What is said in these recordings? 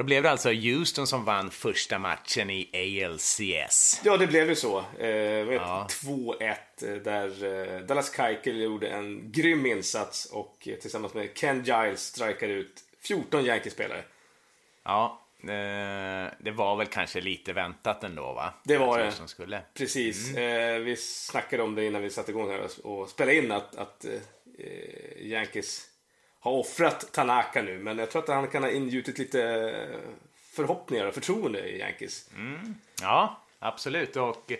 då blev det alltså Houston som vann första matchen i ALCS. Ja, det blev ju så. Eh, ja. 2-1 eh, där eh, Dallas Keuchel gjorde en grym insats och eh, tillsammans med Ken Giles strikade ut 14 Yankees-spelare. Ja, det var väl kanske lite väntat ändå va? Det var det. Som skulle. Precis. Mm. Vi snackade om det innan vi satte igång här och spelade in att, att Yankees har offrat Tanaka nu, men jag tror att han kan ha ingjutit lite förhoppningar och förtroende i Yankees. Mm. Ja, absolut. Och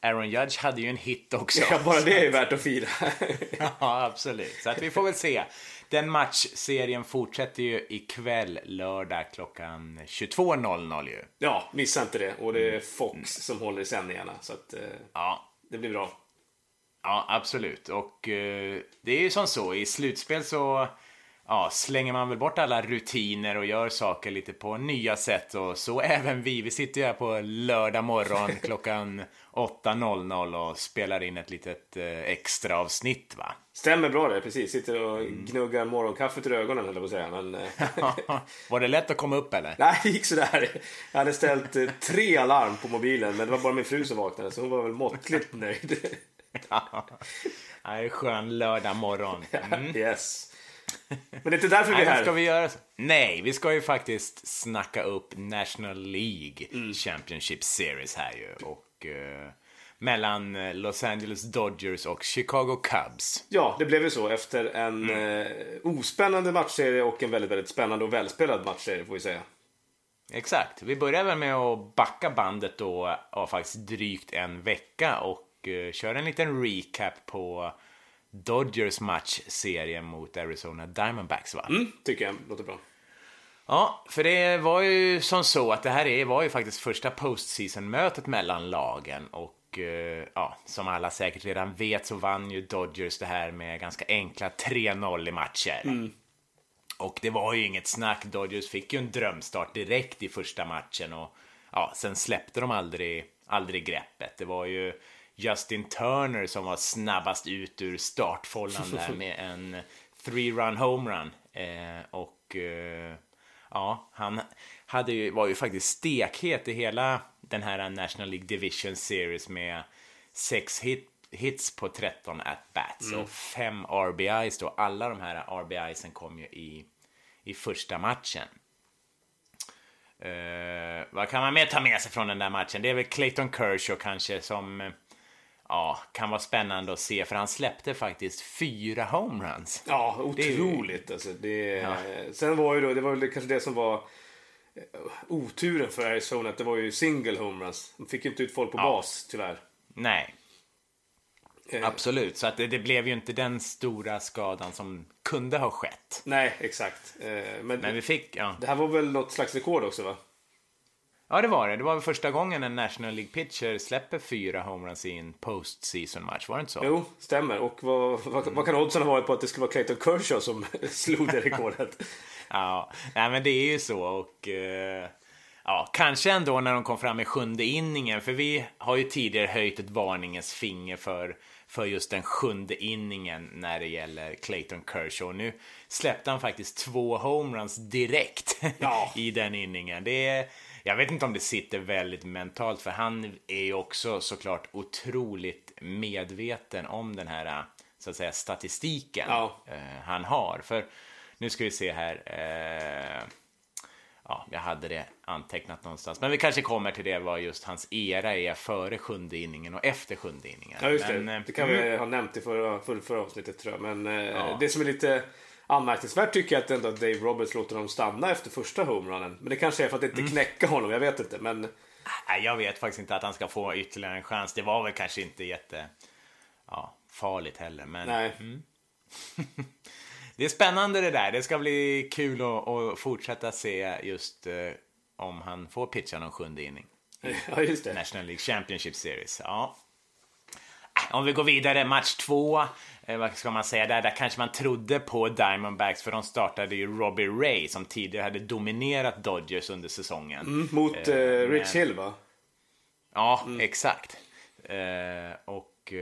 Aaron Judge hade ju en hit också. Ja, bara det är värt att fira. ja, absolut. Så att vi får väl se. Den matchserien fortsätter ju ikväll, lördag klockan 22.00 ju. Ja, missa inte det. Och det är Fox mm. som håller i sändningarna. Så att eh, ja. det blir bra. Ja, absolut. Och eh, det är ju som så, i slutspel så ja, slänger man väl bort alla rutiner och gör saker lite på nya sätt och så även vi. Vi sitter ju här på lördag morgon klockan 8.00 och spelar in ett litet eh, extra avsnitt va? Stämmer bra det, precis. Sitter och mm. gnuggar morgonkaffet ur ögonen höll jag på att säga. Men... Eh, var det lätt att komma upp eller? Nej, det gick sådär. Jag hade ställt eh, tre alarm på mobilen men det var bara min fru som vaknade så hon var väl måttligt nöjd. ja, det är skön lördag morgon. Mm. yes. Men det är inte därför vi är här. Ska vi göra så? Nej, vi ska ju faktiskt snacka upp National League mm. Championship Series här ju. Och, uh, mellan eh, Los Angeles Dodgers och Chicago Cubs. Ja, det blev ju så efter en mm. uh, ospännande matchserie och en väldigt, väldigt spännande och välspelad matchserie får vi säga. Exakt. Vi börjar väl med att backa bandet då av faktiskt drygt en vecka och uh, köra en liten recap på Dodgers matchserie mot Arizona Diamondbacks va? Mm, tycker jag låter bra. Ja, för det var ju som så att det här var ju faktiskt första postseason-mötet mellan lagen och eh, ja, som alla säkert redan vet så vann ju Dodgers det här med ganska enkla 3-0 i matcher. Mm. Och det var ju inget snack, Dodgers fick ju en drömstart direkt i första matchen och ja, sen släppte de aldrig, aldrig greppet. Det var ju Justin Turner som var snabbast ut ur startfållan där med en three-run homerun. Eh, och eh, ja, han hade ju, var ju faktiskt stekhet i hela den här National League Division Series med sex hit, hits på 13 at-bats mm. och fem RBIs då. Alla de här RBIsen kom ju i, i första matchen. Uh, vad kan man mer ta med sig från den där matchen? Det är väl Clayton Kershaw kanske som ja, kan vara spännande att se för han släppte faktiskt fyra homeruns. Ja, otroligt det alltså. Det, ja. Sen var ju då, det var väl kanske det som var eh, oturen för Arizona, att det var ju single homeruns. De fick ju inte ut folk på ja. bas, tyvärr. Nej. Eh. Absolut, så att det, det, blev ju inte den stora skadan som kunde ha skett. Nej, exakt. Eh, men, Men vi fick, ja. Det här var väl något slags rekord också, va? Ja, det var det. Det var väl första gången en National League pitcher släpper fyra homeruns i en postseason match, var det inte så? Jo, stämmer. Och vad, vad, vad kan oddsen ha varit på att det skulle vara Clayton Kershaw som slog det rekordet? ja, nej, men det är ju så och uh, ja, kanske ändå när de kom fram i sjunde inningen, för vi har ju tidigare höjt ett varningens finger för för just den sjunde inningen när det gäller Clayton Kershaw. Nu släppte han faktiskt två homeruns direkt ja. i den inningen. Det är jag vet inte om det sitter väldigt mentalt för han är ju också såklart otroligt medveten om den här så att säga statistiken ja. eh, han har. För nu ska vi se här. Eh, ja, jag hade det antecknat någonstans. Men vi kanske kommer till det vad just hans era är före sjunde inningen och efter sjunde inningen. Ja, just det. Men, det kan mm. vi ha nämnt i förra, förra, förra avsnittet tror jag. Men eh, ja. det som är lite Anmärkningsvärt tycker jag att ändå Dave Roberts låter dem stanna efter första homerunnen. Men det kanske är för att inte mm. knäcka honom, jag vet inte. Men... Nej, jag vet faktiskt inte att han ska få ytterligare en chans. Det var väl kanske inte jätte ja, farligt heller. Men... Nej. Mm. det är spännande det där. Det ska bli kul att, att fortsätta se just uh, om han får pitcha någon sjunde inning. Ja, just det. National League Championship Series. Ja. Om vi går vidare, match två. Eh, vad ska man säga, där, där kanske man trodde på Diamondbacks för de startade ju Robbie Ray som tidigare hade dominerat Dodgers under säsongen. Mm, mot eh, eh Rich Hill va? Ja, mm. exakt. Eh, och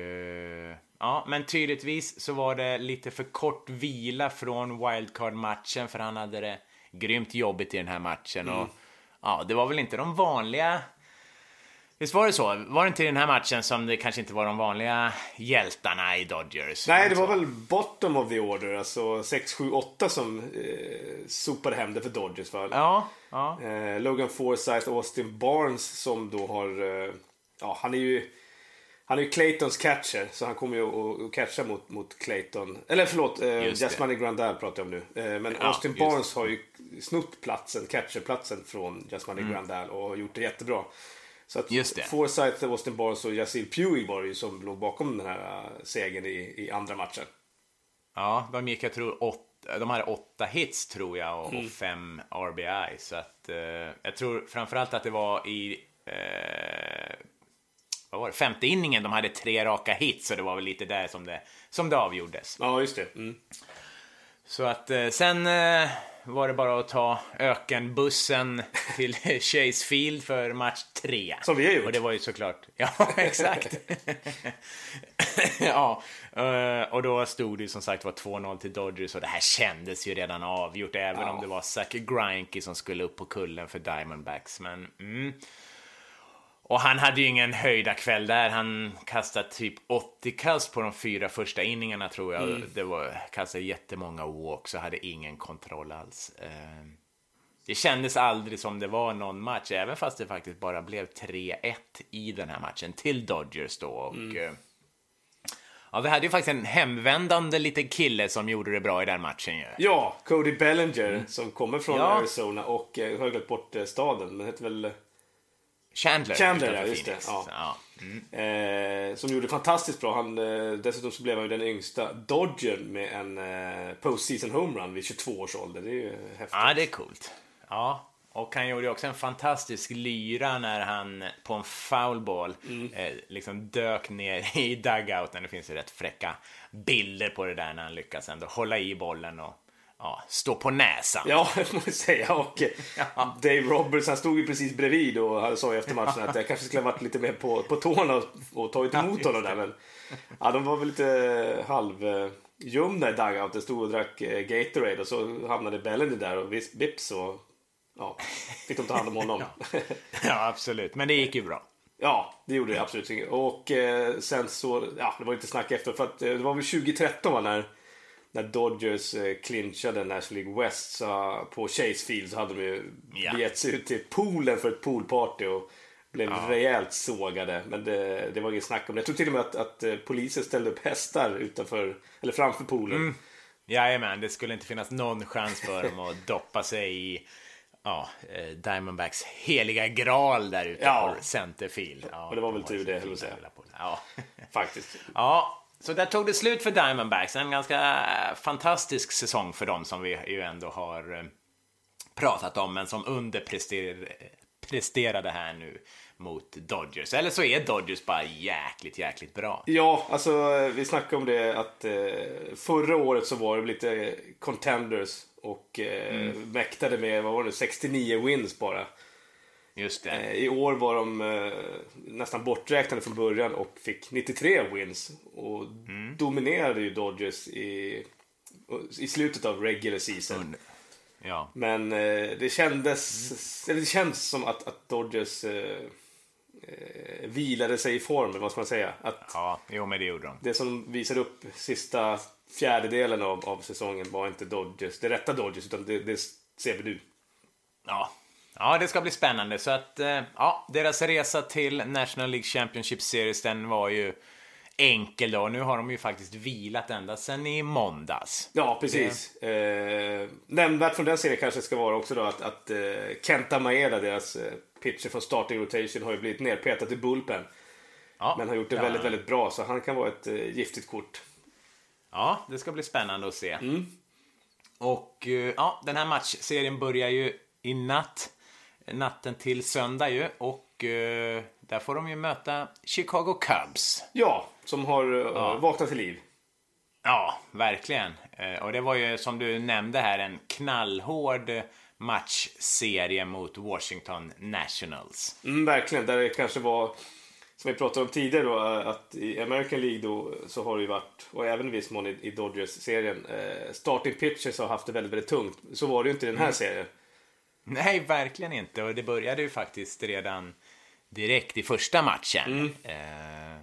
ja, men tydligtvis så var det lite för kort vila från wildcard-matchen för han hade det grymt jobbigt i den här matchen. Mm. Och ja, det var väl inte de vanliga Visst var det så? Var det inte i den här matchen som det kanske inte var de vanliga hjältarna i Dodgers? Nej, det var väl bottom of the order, alltså 6, 7, 8 som eh, sopade hem det för Dodgers. Va? Ja. ja. Eh, Logan Forsyth, Austin Barnes som då har, eh, ja han är ju han är ju Claytons catcher, så han kommer ju att catcha mot, mot Clayton. Eller förlåt, eh, Jasmine Grandal pratar jag om nu. Eh, men ja, Austin Barnes har ju snott platsen, catcherplatsen från Jasmine mm. Grandal och har gjort det jättebra. Så att Just det. Forsyth, Austin Barnes och Yasil Puig var det ju som låg bakom den här uh, segern i, i andra matchen. Ja, de gick, jag tror, åtta, de hade åtta hits tror jag och, mm. och fem RBI. Så att eh, jag tror framförallt att det var i eh, vad var det, femte inningen de hade tre raka hits, så det var väl lite där som det, som det avgjordes. Ja, just det. Mm. Så att eh, sen var det bara att ta ökenbussen till Chase Field för match tre. Som vi har gjort. Och det var ju såklart, ja exakt. ja, eh, och då stod det ju som sagt var 2-0 till Dodgers och det här kändes ju redan avgjort även ja. om det var Zach Greinke som skulle upp på kullen för Diamondbacks. Men mm. Och han hade ju ingen höjda kväll där. Han kastade typ 80 kast på de fyra första inningarna tror jag. Mm. Det var kastade jättemånga walks och hade ingen kontroll alls. Eh, det kändes aldrig som det var någon match, även fast det faktiskt bara blev 3-1 i den här matchen till Dodgers då. Och, mm. Eh, ja, vi hade ju faktiskt en hemvändande liten kille som gjorde det bra i den matchen ju. Ja, Cody Bellinger mm. som kommer från ja. Arizona och eh, har glömt bort staden, men heter väl Chandler. Chandler, ja, just det. Ja. ja. Mm. Eh, som gjorde fantastiskt bra. Han, eh, dessutom så blev han ju den yngsta Dodger med en eh, postseason homerun vid 22 års ålder. Det är ju häftigt. Ja, det är coolt. Ja, och han gjorde också en fantastisk lyra när han på en foulball mm. eh, liksom dök ner i dugouten. Det finns ju rätt fräcka bilder på det där när han lyckas ändå hålla i bollen och ja, stå på näsan. Ja, det får man säga. Och ja. Dave Roberts, han stod ju precis bredvid och sa efter matchen att jag kanske skulle ha varit lite mer på, på tårna och, och tagit emot honom där. Men ja, de var väl lite halvljumna i dugouten. Stod och drack eh, Gatorade och så hamnade Bellinger där och vips och ja, fick de ta hand om honom. ja. ja, absolut. Men det gick ju bra. Ja, det gjorde det absolut. Och eh, sen så, ja, det var lite snack efter för att eh, det var väl 2013 va, när när Dodgers eh, clinchade National League West så, på Chase Field så hade de ju ja. begett sig ut till poolen för ett poolparty och blev ja. rejält sågade. Men det, det var inget snack om det. Jag tror till och med att, att eh, polisen ställde upp hästar utanför, eller framför poolen. Mm. Jajamän, det skulle inte finnas någon chans för dem att doppa sig i ja, eh, Diamondbacks heliga graal där ute ja. på centerfield. Ja, och det var väl tur det, höll jag säga. Ja. Faktiskt. Ja, så där tog det slut för Diamondbacks. En ganska fantastisk säsong för dem som vi ju ändå har eh, pratat om, men som underpresterade här nu mot Dodgers. Eller så är Dodgers bara jäkligt, jäkligt bra. Ja, alltså vi snackade om det att eh, förra året så var det lite contenders och eh, mm. mäktade med, vad var det, 69 wins bara. Just det. Eh, I år var de eh, nästan borträknade från början och fick 93 wins. Och mm. dominerade ju Dodgers i, i slutet av regular season. Mm. Ja. Men eh, det kändes, mm. det känns som att, att Dodgers eh, eh, vilade sig i formen, vad ska man säga? Att ja, jo men det gjorde de. Det som visade upp sista fjärdedelen av, av säsongen var inte Dodgers, det rätta Dodgers, utan det, det ser vi nu. Ja, Ja, det ska bli spännande. Så att, eh, ja, deras resa till National League Championship Series, den var ju enkel då. Nu har de ju faktiskt vilat ända sedan i måndags. Ja, precis. Det... Eh, nämnvärt från den serien kanske ska vara också då att, att eh, Kenta Maeda, deras eh, pitcher från starting rotation, har ju blivit nerpetad i bullpen. Ja, men har gjort det ja. väldigt, väldigt bra, så han kan vara ett eh, giftigt kort. Ja, det ska bli spännande att se. Mm. Och eh, ja, den här matchserien börjar ju i natt natten till söndag ju och eh, där får de ju möta Chicago Cubs. Ja, som har eh, ja. vaknat till liv. Ja, verkligen. Eh, och det var ju som du nämnde här en knallhård matchserie mot Washington Nationals. Mm, verkligen, där det kanske var som vi pratade om tidigare då, att i American League då så har det ju varit, och även i viss mån i, Dodgers-serien, eh, starting pitchers har haft det väldigt, väldigt tungt. Så var det ju inte i den här mm. serien. Nej, verkligen inte. Och det började ju faktiskt redan direkt i första matchen. Mm. Eh,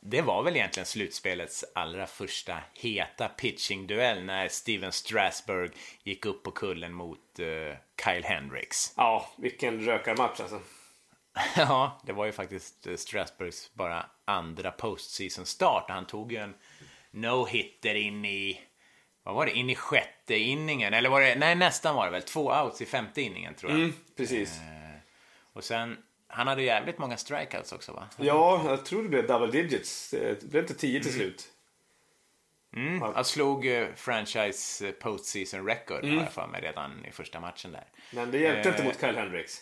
det var väl egentligen slutspelets allra första heta pitching-duell när Steven Strasburg gick upp på kullen mot eh, Kyle Hendricks. Ja, vilken rökarmatch alltså. ja, det var ju faktiskt eh, Strasburgs bara andra postseason-start. Han tog ju en no-hitter in i, vad var det, in i sjätte inningen. Eller var det, nej nästan var det väl, två outs i femte inningen tror jag. Mm, precis. Eh, och sen, han hade jävligt många strikeouts också va? Ja, jag tror det blev double digits. Det blev inte tio till slut. Mm, han slog uh, franchise eh, postseason record Mm. har jag för mig redan i första matchen där. Men det hjälpte inte Eh, mot Kyle Hendricks.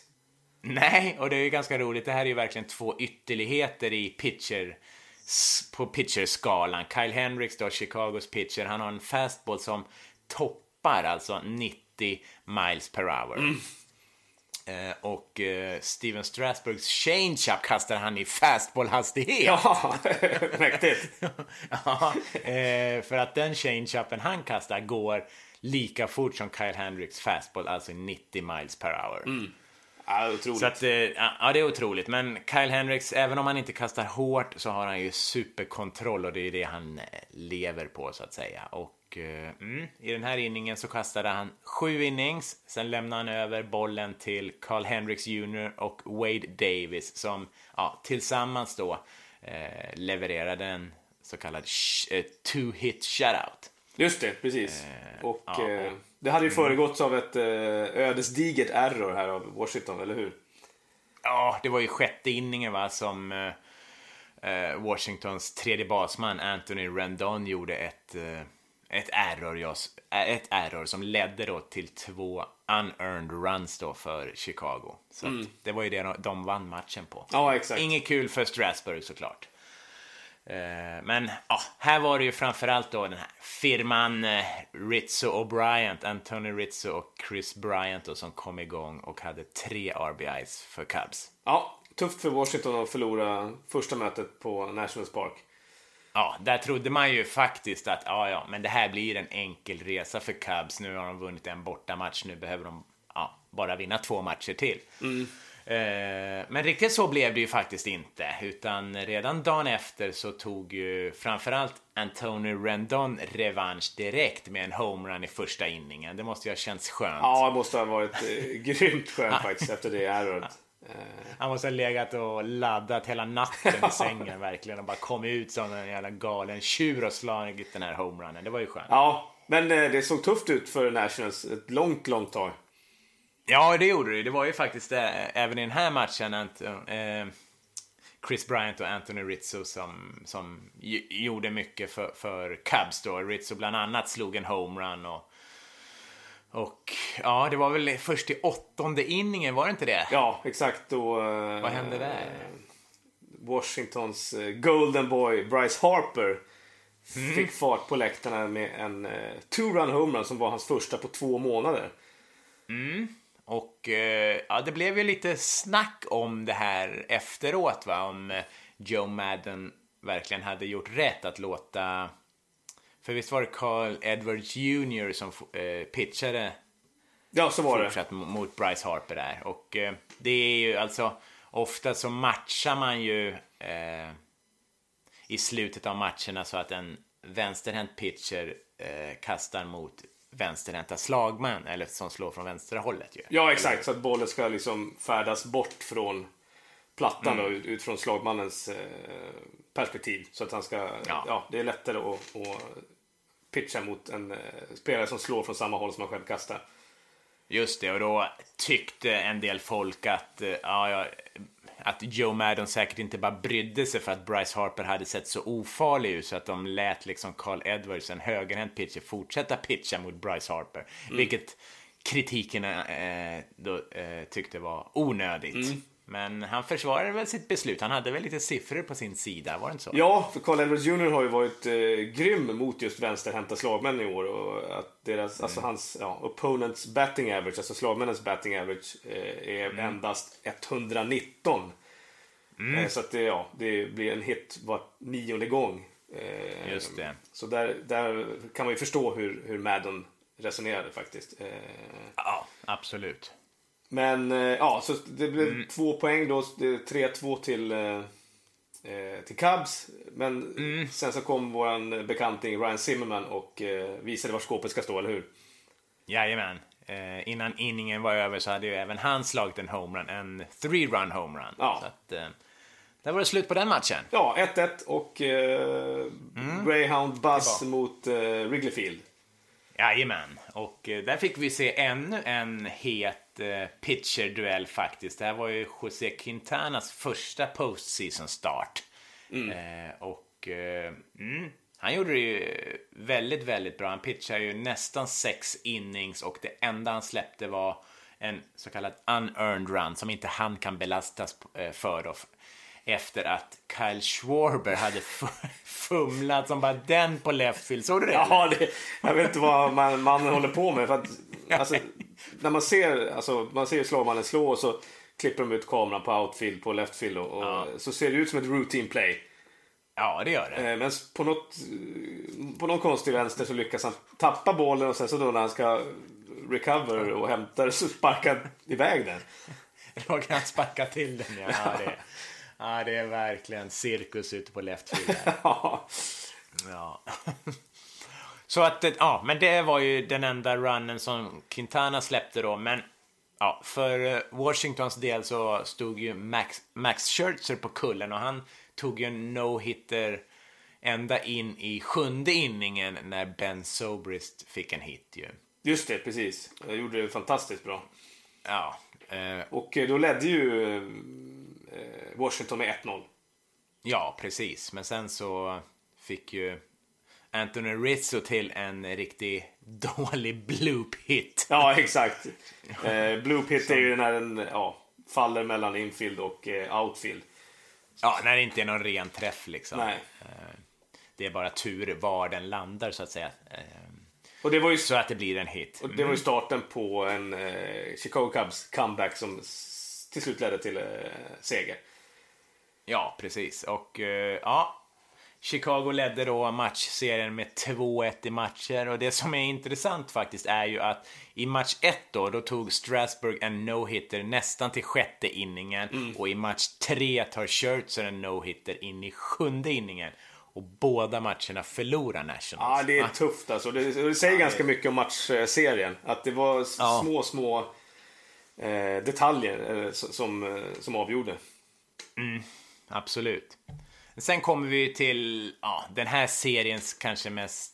Nej, och det är ju ganska roligt. Det här är ju verkligen två ytterligheter i pitcher på pitcherskalan. Kyle Hendricks då, Chicagos pitcher, han har en fastball som toppar alltså 90 miles per hour. Eh, och eh, Steven Strasburgs changeup kastar han i fastballhastighet. Ja, mäktigt. Ja, eh, för att den changeupen han kastar går lika fort som Kyle Hendricks fastball, alltså 90 miles per hour. Ja, otroligt. Så att, eh, ja, det är otroligt. Men Kyle Hendricks, även om han inte kastar hårt så har han ju superkontroll och det är det han eh, lever på så att säga. Och eh, mm, i den här inningen så kastade han sju innings. Sen lämnade han över bollen till Carl Hendricks Jr och Wade Davis som ja, tillsammans då eh, levererade en så kallad eh, two-hit shutout. Just det, precis. och ja, eh, det hade ju föregåtts av ett eh, ödesdigert error här av Washington, eller hur? Ja, det var ju sjätte inningen va, som eh, eh, Washingtons tredje basman Anthony Rendon gjorde ett, eh, ett, error, eh, ett error som ledde då till två unearned runs då för Chicago. Så att det var ju det de, de vann matchen på. Ja, exakt. Inget kul för Strasburg såklart. Eh, Men ja, här var det ju framförallt då den här firman eh, Rizzo och Bryant, Anthony Rizzo och Chris Bryant då, som kom igång och hade tre RBIs för Cubs. Ja, tufft för Washington att förlora första mötet på Nationals Park. Ja, där trodde man ju faktiskt att ja, ja, men det här blir en enkel resa för Cubs. Nu har de vunnit en bortamatch, nu behöver de ja, bara vinna två matcher till. Eh, men riktigt så blev det ju faktiskt inte, utan redan dagen efter så tog ju framförallt Anthony Rendon revansch direkt med en homerun i första inningen. Det måste ju ha känts skönt. Ja, det måste ha varit eh, grymt skönt faktiskt efter det erroret. Eh, Han måste ha legat och laddat hela natten i sängen verkligen och bara kom ut som en jävla galen tjur och slagit den här homerunnen. Det var ju skönt. ja, men eh, det såg tufft ut för Nationals ett långt, långt tag. Ja, det gjorde det. Det var ju faktiskt eh, även i den här matchen Ant eh, Chris Bryant och Anthony Rizzo som, som gjorde mycket för, för Cubs då. Rizzo bland annat slog en homerun och och ja, det var väl först i åttonde inningen, var det inte det? Ja, exakt. Då, eh, Vad hände där? Washingtons Golden Boy Bryce Harper Mm. fick fart på läktarna med en eh, two-run homerun som var hans första på två månader. Och eh, ja, det blev ju lite snack om det här efteråt, va? Om eh, Joe Madden verkligen hade gjort rätt att låta... För visst var det Carl Edwards Jr som eh, pitchade Ja, så var det. fortsatt m- mot Bryce Harper där. Och det är ju alltså, ofta så matchar man ju eh, i slutet av matcherna så att en vänsterhänt pitcher eh, kastar mot vänsterhänta slagmän, eller som slår från vänstra hållet ju. Ja, exakt. Så att bollen ska liksom färdas bort från plattan Mm. då, ut- ut från slagmannens eh, perspektiv. Så att han ska, ja. Ja. det är lättare att, att pitcha mot en eh, spelare som slår från samma håll som han själv kastar. Just det, och då tyckte en del folk att, eh, ja, ja, att Joe Maddon säkert inte bara brydde sig för att Bryce Harper hade sett så ofarlig ut så att de lät liksom Carl Edwards, en högerhänt pitcher, fortsätta pitcha mot Bryce Harper. Vilket kritiken eh, då, eh, tyckte var onödigt. Men han försvarade väl sitt beslut. Han hade väl lite siffror på sin sida, var det inte så? Ja, för Carl Edwards Jr har ju varit eh, grym mot just vänsterhänta slagmän i år. Och att deras, alltså hans ja, opponents batting average, alltså slagmännens batting average, eh, är endast 119. Eh, så att det, ja, det blir en hit var nionde gång. Eh, Just det. Så där, där kan man ju förstå hur, hur Madden resonerade faktiskt. Eh, Ja, absolut. Men ja, så det blev mm. två poäng då. 3-2 till, eh, till Cubs. Men mm. sen så kom våran bekanting Ryan Zimmerman och eh, visade var skåpet ska stå, eller hur? Jajamän. Eh, innan inningen var över så hade ju även han slagit en homerun, en three run homerun. Ja. Så att, eh, där var det slut på den matchen. Ja, 1-1 och eh, mm. Greyhound Buzz mot eh, Wrigley Field. Jajamän, och eh, där fick vi se ännu en het eh, pitcher-duell faktiskt. Det här var ju José Quintanas första postseason start. Mm. Eh, och eh, mm, han gjorde det ju väldigt, väldigt bra. Han pitchade ju nästan sex innings och det enda han släppte var en så kallad unearned run som inte han kan belastas för då, efter att Kyle Schwarber hade fumlat som bara den på left field. Såg du det? Ja, det, jag vet inte vad man, man håller på med. För att, alltså, när man ser, alltså, man ser slagmannen slå och så klipper de ut kameran på outfield, på left field och, och ja. så ser det ut som ett routine play. Ja, det gör det. Eh, men på, något, på någon konstig vänster så lyckas han tappa bollen och sen så då när han ska recover och hämta så sparkar han iväg den. Då kan han sparka till den, ja. ja det, ja, det är verkligen cirkus ute på left field. ja. ja. Så att, ja, men det var ju den enda runnen som Quintana släppte då, men ja, för eh, Washingtons del så stod ju Max, Max Scherzer på kullen och han tog ju en no-hitter ända in i sjunde inningen när Ben Sobrist fick en hit ju. Just det, precis. Jag gjorde det fantastiskt bra. Ja. Eh, och eh, då ledde ju eh, Washington med 1-0. Ja, precis. Men sen så fick ju Anthony Rizzo till en riktig dålig bloop hit. Ja, exakt. eh, bloop hit är ju när den ja, faller mellan infield och eh, outfield. Ja, när det inte är någon ren träff liksom. Nej. Eh, det är bara tur var den landar så att säga. Eh, och det var ju, så att det blir en hit. Och det var ju mm. starten på en eh, Chicago Cubs comeback som till slut ledde till eh, seger. Ja, precis. Och eh, ja, Chicago ledde då matchserien med 2-1 i matcher och det som är intressant faktiskt är ju att i match 1 då, då tog Strasburg en no-hitter nästan till sjätte inningen mm. och i match 3 tar Scherzer en no-hitter in i sjunde inningen. Och båda matcherna förlorar Nationals. Ja, det är tufft alltså. Det, det säger ja, ganska det... mycket om matchserien. Att det var ja. små, små eh, detaljer eh, som, eh, som avgjorde. Mm, absolut. Sen kommer vi till ja, den här seriens kanske mest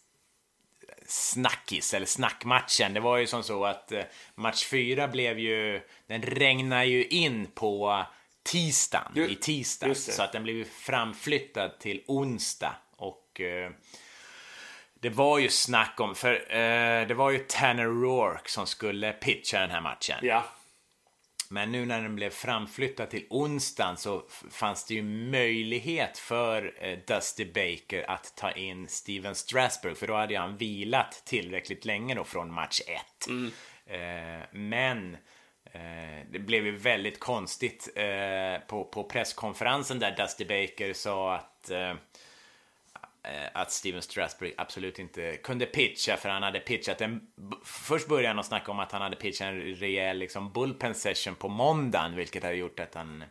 snackis, eller snackmatchen. Det var ju som så att eh, match fyra blev ju, den regnade ju in på tisdagen, just, i tisdags. Så att den blev framflyttad till onsdag. Och eh, det var ju snack om, för eh, det var ju Tanner Rourke som skulle pitcha den här matchen. Ja. Men nu när den blev framflyttad till onsdagen så fanns det ju möjlighet för eh, Dusty Baker att ta in Steven Strasburg för då hade han vilat tillräckligt länge då från match 1. Mm. Eh, men eh, det blev ju väldigt konstigt på, på presskonferensen där Dusty Baker sa att att Steven Strasberg absolut inte kunde pitcha för han hade pitchat en... Först började han att snacka om att han hade pitchat en rejäl liksom, bullpen session på måndagen vilket hade gjort att han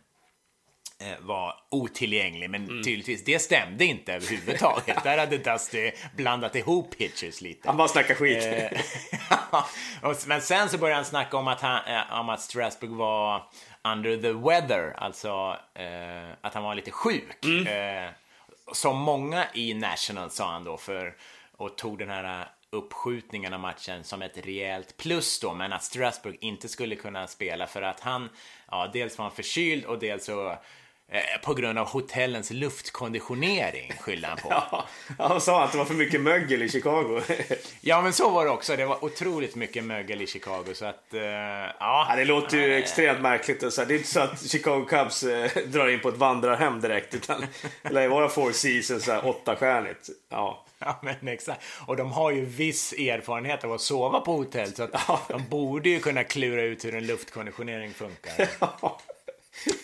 eh, var otillgänglig, men mm. tydligtvis det stämde inte överhuvudtaget. Där hade Dusty blandat ihop pitchers lite. Han bara snackade skit. Eh, men sen så började han snacka om att, han, om att Strasburg var under the weather, alltså eh, att han var lite sjuk. Mm. Eh, som många i National sa han då för och tog den här äh, uppskjutningen av matchen som ett rejält plus då, men att Strasbourg inte skulle kunna spela för att han, ja, dels var han förkyld och dels så på grund av hotellens luftkonditionering skyllde han på. ja, han sa att det var för mycket mögel i Chicago. ja, men så var det också. Det var otroligt mycket mögel i Chicago. Så att, uh, ja. ja. Det låter ju extremt märkligt. Och så Det är inte så att Chicago Cubs uh, drar in på ett vandrarhem direkt. Utan det lär vara Four Seasons, åttastjärnigt. Ja. Ja, men exakt. Och de har ju viss erfarenhet av att sova på hotell. Så att de borde ju kunna klura ut hur en luftkonditionering funkar.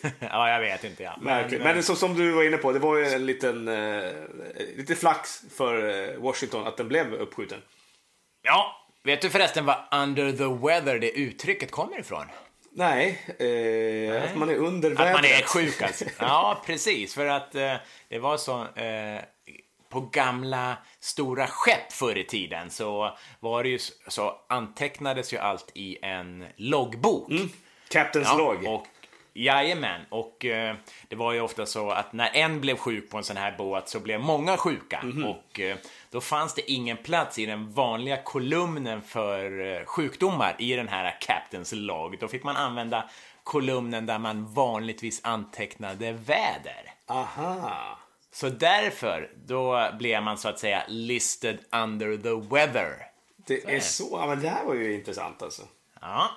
Ja. ja, jag vet inte. Ja. Men, men så som du var inne på, det var ju en liten eh, lite flax för eh, Washington att den blev uppskjuten. Ja, vet du förresten vad under the weather det uttrycket kommer ifrån? Nej, eh, Nej, att man är under vädret. Att man är sjuk alltså. Ja, precis. För att eh, det var så... Eh, på gamla stora skepp förr i tiden så var det ju så antecknades ju allt i en loggbok. Mm. Captain's ja, log. Och, jajamän, och eh, det var ju ofta så att när en blev sjuk på en sån här båt så blev många sjuka. Mm -hmm. Och eh, då fanns det ingen plats i den vanliga kolumnen för eh, sjukdomar i den här Captain's log. Då fick man använda kolumnen där man vanligtvis antecknade väder. Aha. Så därför, då blev man så att säga listed under the weather. Det så är så, ja, men det här var ju intressant alltså. Ja,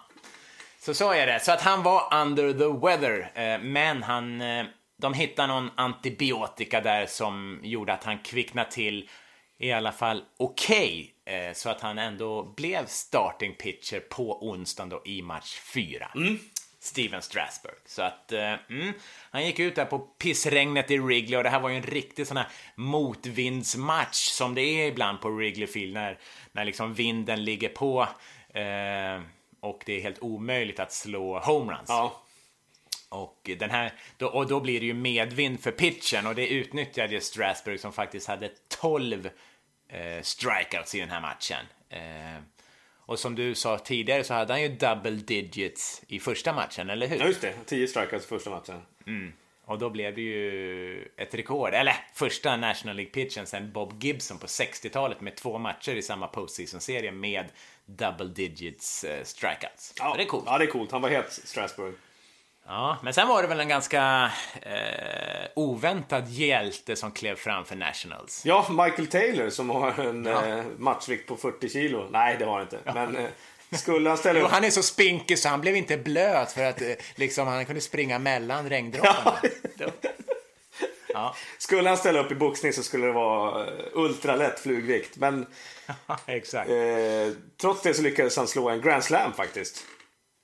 så så är det. Så att han var under the weather, eh, men han, eh, de hittade någon antibiotika där som gjorde att han kvicknade till i alla fall okej, okay, eh, så att han ändå blev starting pitcher på onsdagen då i match 4. Mm. Steven Strasberg. Så att, mm, han gick ut där på pissregnet i Wrigley och det här var ju en riktig sån här motvindsmatch som det är ibland på Wrigley Field när, när liksom vinden ligger på eh, och det är helt omöjligt att slå homeruns. Ja. Och, den här, då, och då blir det ju medvind för pitchen och det utnyttjade Strasburg som faktiskt hade 12 eh, strikeouts i den här matchen. Eh, och som du sa tidigare så hade han ju double digits i första matchen, eller hur? Ja, just det. 10 strikeouts i första matchen. Mm. Och då blev det ju ett rekord, eller första National League-pitchen sen Bob Gibson på 60-talet med två matcher i samma postseason-serie med double digits uh, strikeouts. Ja, det är coolt. Ja, det är coolt. Han var het, Strasburg. Ja, men sen var det väl en ganska eh, oväntad hjälte som klev fram för Nationals. Ja, Michael Taylor som har en ja. eh, matchvikt på 40 kilo. Nej, det har han inte. Ja. Men eh, skulle han ställa upp... Han är så spinkig så han blev inte blöt för att eh, liksom, han kunde springa mellan regndropparna. Ja. Ja. Skulle han ställa upp i boxning så skulle det vara eh, ultralätt flugvikt. Men Exakt. Eh, trots det så lyckades han slå en grand slam faktiskt.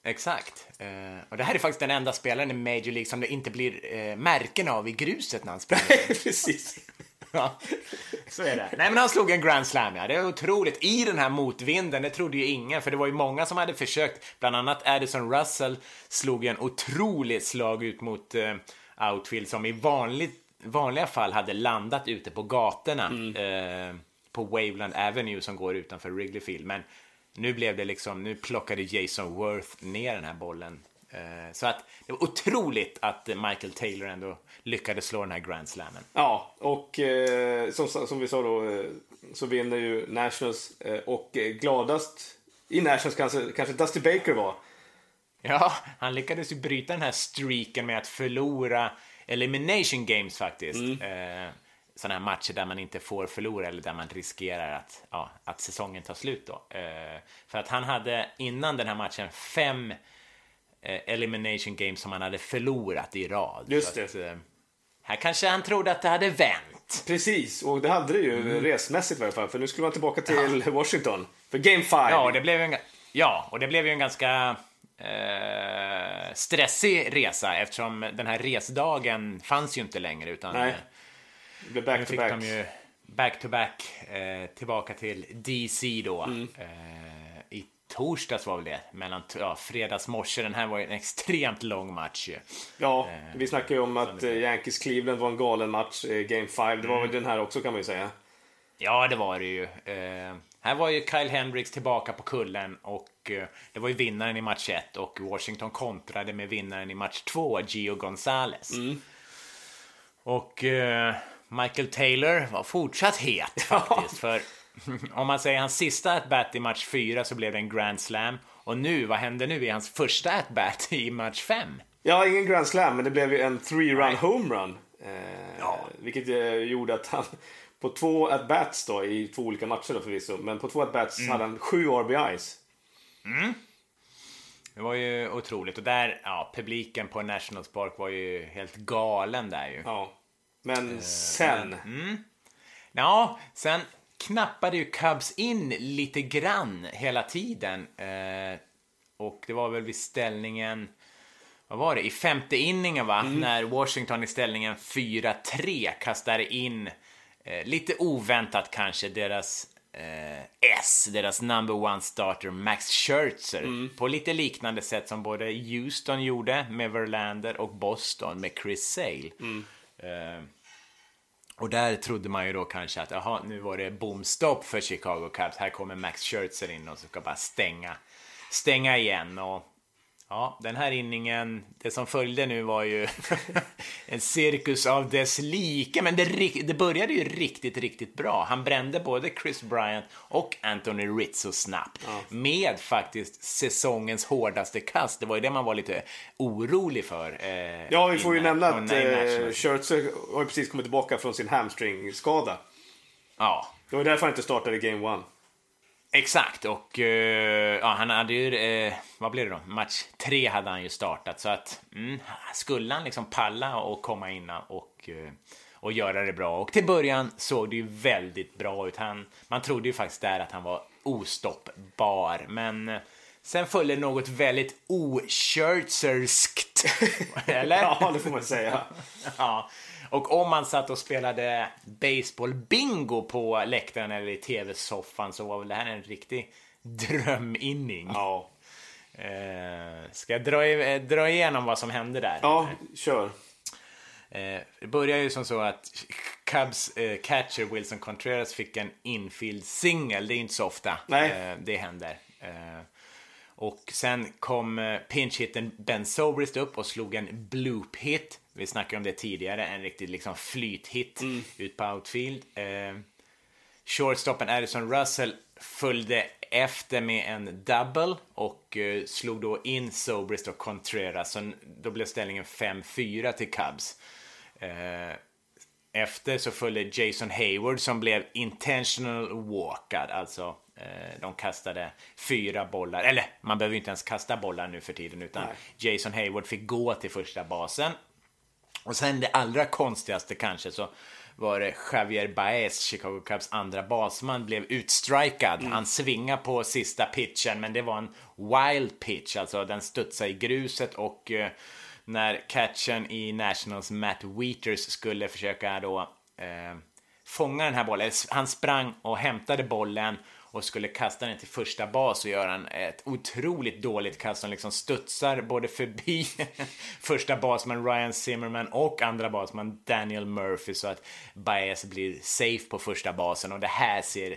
Exakt. Uh, och det här är faktiskt den enda spelaren i Major League som det inte blir uh, märken av i gruset när han spelar. Precis. ja, så är det. Nej, men han slog en grand slam, ja. Det är otroligt. I den här motvinden, det trodde ju ingen, för det var ju många som hade försökt. Bland annat Addison Russell slog en otroligt slag ut mot uh, outfield som i vanligt, vanliga fall hade landat ute på gatorna. Mm. på Waveland Avenue som går utanför Wrigley Field. Men nu blev det liksom, nu plockade Jason Worth ner den här bollen. Eh, så att det var otroligt att Michael Taylor ändå lyckades slå den här Grand Slammen. Ja, och eh, som, som vi sa då eh, så vinner ju Nationals eh, och gladast i Nationals kanske, kanske Dusty Baker var. Ja, han lyckades ju bryta den här streaken med att förlora elimination games faktiskt. Mm. Eh, sådana här matcher där man inte får förlora eller där man riskerar att, ja, att säsongen tar slut då. Eh, för att han hade innan den här matchen fem eh, elimination games som han hade förlorat i rad. Just det. Att, eh, här kanske han trodde att det hade vänt. Precis, och det hade det ju mm. resmässigt i alla fall. För nu skulle man tillbaka till ja. Washington för Game 5. Ja, det blev en, ja, och det blev ju en ganska eh, stressig resa eftersom den här resdagen fanns ju inte längre. Utan, Nej. Det blev back to back. de ju back to back eh, tillbaka till DC då. Mm. Eh, I torsdags var väl det, mellan ja, fredags morse. Den här var ju en extremt lång match ju. Ja, eh, vi snackade ju om att eh, Yankees Cleveland var en galen match, eh, Game 5. Det var mm. väl den här också kan man ju säga. Ja, det var det ju. Här var ju Kyle Hendricks tillbaka på kullen och eh, det var ju vinnaren i match 1 och Washington kontrade med vinnaren i match 2, Gio Gonzales. Mm. Och eh, Michael Taylor var fortsatt het faktiskt. För om man säger hans sista at-bat i match 4 så blev det en grand slam. Och nu, vad hände nu i hans första at-bat i match 5? Ja, ingen grand slam, men det blev ju en three-run homerun. Eh, ja. Vilket eh, gjorde att han på två at-bats då, i två olika matcher då förvisso, men på två at-bats mm. hade han sju RBIs. Mm. Det var ju otroligt. Och där, ja, publiken på Nationals Park var ju helt galen där ju. Ja. Men eh, sen? Mm. Ja, sen knappade ju Cubs in lite grann hela tiden. Eh, och det var väl vid ställningen, vad var det, i femte inningen va? Mm. När Washington i ställningen 4-3 kastade in, eh, lite oväntat kanske, deras eh, S, deras number one starter Max Scherzer, mm. på lite liknande sätt som både Houston gjorde med Verlander och Boston med Chris Sale. Mm. Eh, och där trodde man ju då kanske att jaha, nu var det bomstopp för Chicago Cubs. Här kommer Max Scherzer in och ska bara stänga, stänga igen. Och Ja, den här inningen, det som följde nu var ju en cirkus av dess like, men det, det började ju riktigt, riktigt bra. Han brände både Chris Bryant och Anthony Rizzo snabbt ja. med faktiskt säsongens hårdaste kast. Det var ju det man var lite orolig för. Eh, ja, vi får ju nämna att eh, Scherzer har precis kommit tillbaka från sin hamstringskada. Ja. Det var därför han inte startade Game One. Exakt, och uh, ja, han hade ju, uh, vad blev det då? Match tre hade han ju startat, så att mm, skulle han liksom palla och komma in och, uh, och göra det bra. Och till början såg det ju väldigt bra ut. Han, man trodde ju faktiskt där att han var ostoppbar, men sen följde något väldigt oshirtserskt. Eller? ja, det får man säga. ja. Och om man satt och spelade baseball-bingo på läktaren eller i tv-soffan så var väl det här en riktig dröminning. Ja. Eh, ska jag dra, eh, dra igenom vad som hände där? Ja, kör. Eh, det började ju som så att Cubs eh, catcher Wilson Contreras fick en infield singel. Det är inte så ofta eh, det händer. Eh, och sen kom eh, pinch-hitten Ben Sobrist upp och slog en bloop-hit vi snackade om det tidigare, en riktig liksom flythit mm. ut på outfield. Eh, shortstoppen Addison Russell följde efter med en double och eh, slog då in Sobrist och Contreras. Så då blev ställningen 5-4 till Cubs. Eh, efter så följde Jason Hayward som blev intentional walkad, alltså eh, de kastade fyra bollar, eller man behöver inte ens kasta bollar nu för tiden utan Nej. Jason Hayward fick gå till första basen och sen det allra konstigaste kanske så var det Javier Baez, Chicago Cubs andra basman, blev utstrikad. Mm. Han svingade på sista pitchen, men det var en wild pitch, alltså den studsade i gruset och eh, när catchen i Nationals Matt Wheaters skulle försöka då eh, fånga den här bollen, han sprang och hämtade bollen och skulle kasta den till första bas och göra en, ett otroligt dåligt kast som liksom studsar både förbi första basman Ryan Zimmerman och andra basman Daniel Murphy så att Baez blir safe på första basen och det här ser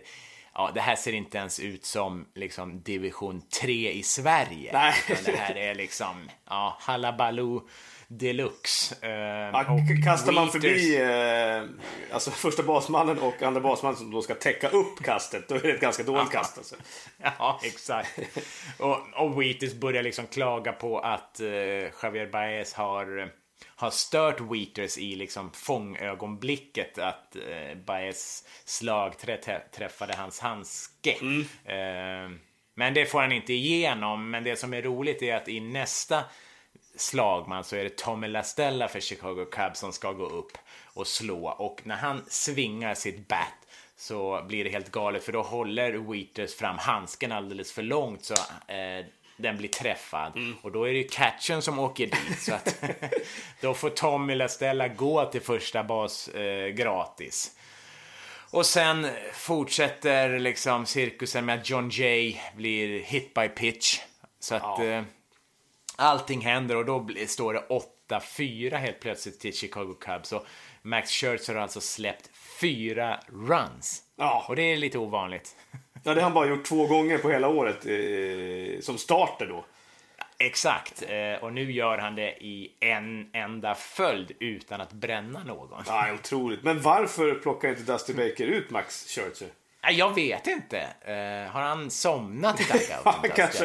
Ja, det här ser inte ens ut som liksom division 3 i Sverige. Nej. Det här är liksom, ja, halabaloo deluxe. Eh, ja, kastar man förbi eh, alltså första basmannen och andra basmannen som då ska täcka upp kastet, då är det ett ganska dåligt kast. Alltså. Ja, exakt. och, och Wheaters börjar liksom klaga på att eh, Javier Baez har har stört Wheaters i liksom fångögonblicket att eh, Baez slag träffade hans handske. Mm. Eh, men det får han inte igenom. Men det som är roligt är att i nästa slagman så är det Tommy LaStella för Chicago Cubs som ska gå upp och slå och när han svingar sitt bat så blir det helt galet för då håller Wheaters fram handsken alldeles för långt så eh, den blir träffad mm. och då är det catchen som åker dit så att då får Tommy LaStella gå till första bas eh, gratis. Och sen fortsätter liksom cirkusen med att John Jay blir hit by pitch. Så att ja. eh, allting händer och då står det 8-4 helt plötsligt till Chicago Cubs. Och Max Scherzer har alltså släppt fyra runs. Ja. Och det är lite ovanligt. Ja, det har han bara gjort två gånger på hela året eh, som starter då. Exakt, eh, och nu gör han det i en enda följd utan att bränna någon. Ja, otroligt. Men varför plockar inte Dusty Baker ut Max Scherzer? Jag vet inte. Uh, har han somnat i ja,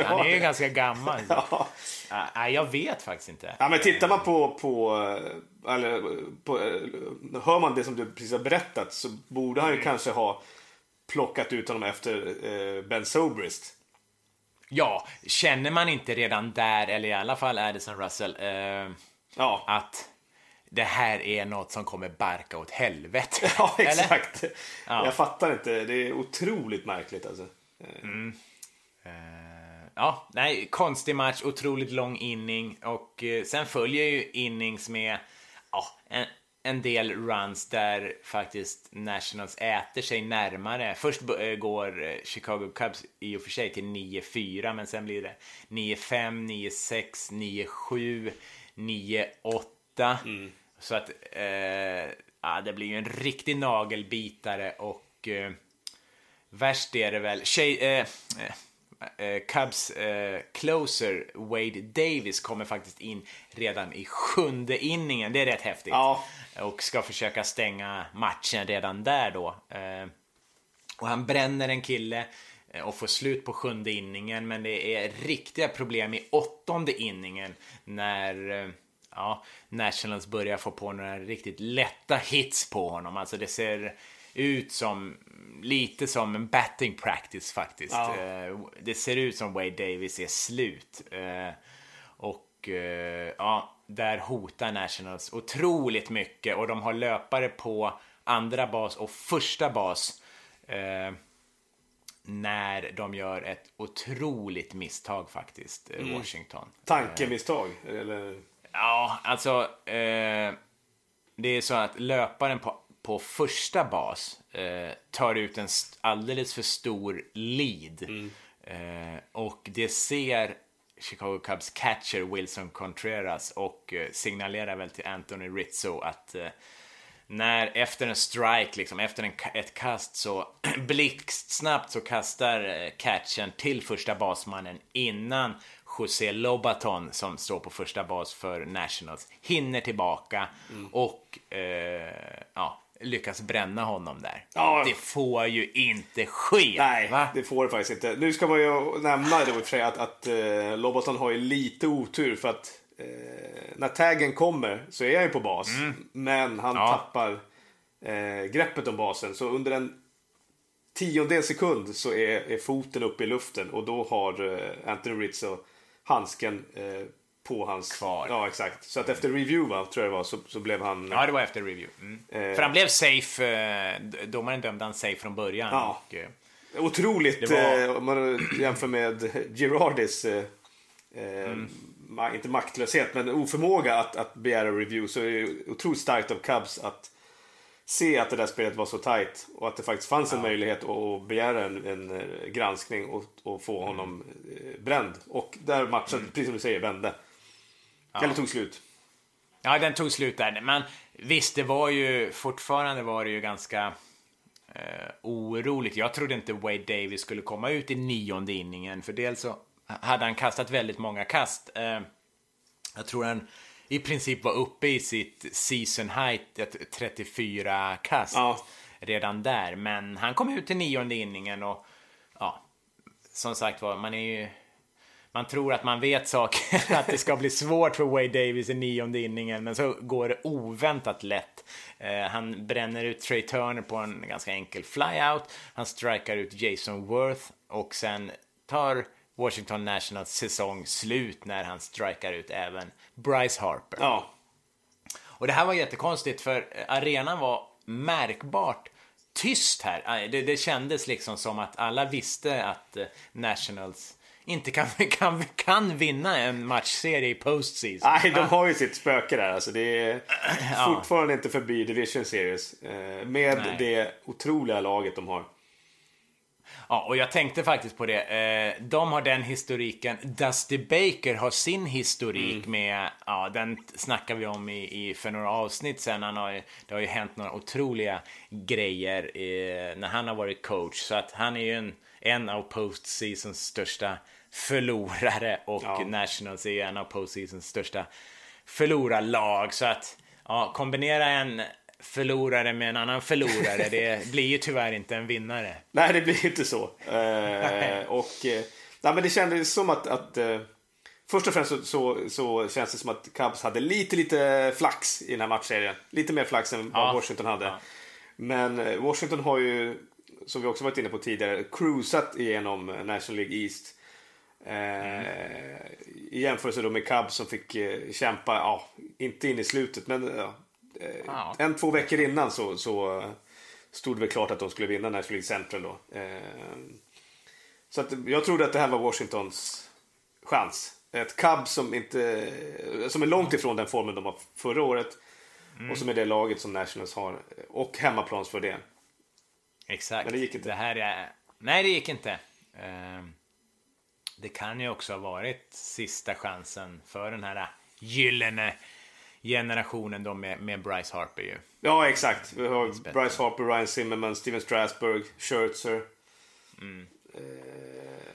han är ju ganska gammal. ja. uh, jag vet faktiskt inte. Ja, men tittar man på, på, eller, på, hör man det som du precis har berättat så borde han ju mm. kanske ha plockat ut honom efter Ben Sobrist. Ja, känner man inte redan där, eller i alla fall Addison Russell, ja. att det här är något som kommer barka åt helvete. Ja, exakt. Ja. Jag fattar inte. Det är otroligt märkligt alltså. Mm. Uh, ja, nej, konstig match, otroligt lång inning och uh, sen följer ju innings med ja, en, en del runs där faktiskt Nationals äter sig närmare. Först eh, går eh, Chicago Cubs i och för sig till 9-4 men sen blir det 9-5, 9-6, 9-7, 9-8. Mm. Så att eh, ja, det blir ju en riktig nagelbitare och eh, värst är det väl. Tjej, eh, eh eh, Cubs eh, closer Wade Davis kommer faktiskt in redan i sjunde inningen. Det är rätt häftigt. Ja. Och ska försöka stänga matchen redan där då. Och han bränner en kille och får slut på sjunde inningen. Men det är riktiga problem i åttonde inningen när ja, Nationals börjar få på några riktigt lätta hits på honom. Alltså det ser ut som lite som en batting practice faktiskt. Ja. Eh, det ser ut som Wade Davis är slut. Eh, och eh, ja, där hotar Nationals otroligt mycket och de har löpare på andra bas och första bas när de gör ett otroligt misstag faktiskt, mm. Washington. Tankemisstag? Eller? Ja, alltså. Eh, det är så att löparen på på första bas eh, tar ut en alldeles för stor lead. Mm. Eh, och det ser Chicago Cubs catcher Wilson Contreras och eh, signalerar väl till Anthony Rizzo att eh, när efter en strike, liksom efter en, ett kast så blixtsnabbt så kastar eh, catchen till första basmannen innan José Lobaton som står på första bas för Nationals hinner tillbaka mm. och eh, ja, lyckas bränna honom där. Ja. Det får ju inte ske. Nej, va? det får det faktiskt inte. Nu ska man ju nämna det för sig att, att uh, Lobaton har ju lite otur för att uh, när taggen kommer så är han ju på bas. Mm. Men han ja. tappar uh, greppet om basen. Så under en tiondel sekund så är, är foten uppe i luften och då har uh, Anthony Rizzo handsken på hans... Kvar. Ja, exakt. Så att efter review, va, tror jag det var, så, så blev han... Ja, det var efter review. Mm. Eh... För han blev safe. Eh, domaren dömde han safe från början. Ja. Och, eh... Otroligt, var... eh, om man jämför med Girardis, eh, eh, mm. inte maktlöshet, men oförmåga att, att begära review. Så är det otroligt starkt av Cubs att se att det där spelet var så tight och att det faktiskt fanns ja. en möjlighet att begära en, en eh, granskning och, och, få honom mm. bränd. Och där matchen, mm. precis som du säger, vände. Ja. Eller tog slut. Ja, den tog slut där. Men visst, det var ju fortfarande var det ju ganska eh, oroligt. Jag trodde inte Wade Davis skulle komma ut i nionde inningen. För dels så hade han kastat väldigt många kast. Eh, jag tror han i princip var uppe i sitt season height, 34 kast ja. redan där. Men han kom ut till nionde inningen och ja, som sagt var, man är ju man tror att man vet saker, att det ska bli svårt för Wade Davis i nionde inningen, men så går det oväntat lätt. Eh, han bränner ut Trey Turner på en ganska enkel flyout, han strikar ut Jason Worth och sen tar Washington Nationals säsong slut när han strikar ut även Bryce Harper. Ja. Och det här var jättekonstigt för arenan var märkbart tyst här. Det, det kändes liksom som att alla visste att eh, Nationals inte kan, kan, kan vinna en matchserie i postseason. Nej, de har ju sitt spöke där. Alltså, det är ja. fortfarande inte förbi Division Series. Eh, med Nej. det otroliga laget de har. Ja, och jag tänkte faktiskt på det. Eh, de har den historiken. Dusty Baker har sin historik mm. med, ja, den snackar vi om i, i, för några avsnitt sen. Han har, det har ju hänt några otroliga grejer eh, när han har varit coach. Så att han är ju en, en av postseasons största förlorare och ja. Nationals är ju en av postseasons största förlorarlag. Så att ja, kombinera en förlorare med en annan förlorare, det blir ju tyvärr inte en vinnare. Nej, det blir inte så. Eh, och eh, nej, men det kändes som att, att eh, först och främst så, så, så, känns det som att Cubs hade lite, lite flax i den här matchserien. Lite mer flax än vad ja. Washington hade. Ja. Men eh, Washington har ju, som vi också varit inne på tidigare, cruisat igenom National League East. Mm. I jämförelse då med Cubs som fick eh, kämpa, ja, inte in i slutet, men ja, ja. en, två veckor innan så, så stod det väl klart att de skulle vinna National League Central då. Så att jag trodde att det här var Washingtons chans. Ett Cubs som, inte, som är långt ifrån den formen de har förra året. Mm. Och som är det laget som Nationals har. Och hemmaplansfördel. Exakt. Men det gick inte. Det här är... Nej, det gick inte. Ehm, det kan ju också ha varit sista chansen för den här gyllene generationen då med, med Bryce Harper ju. Ja, exakt. Vi har Bryce Harper, Ryan Zimmerman, Steven Strasburg, Scherzer. Mm. Eh,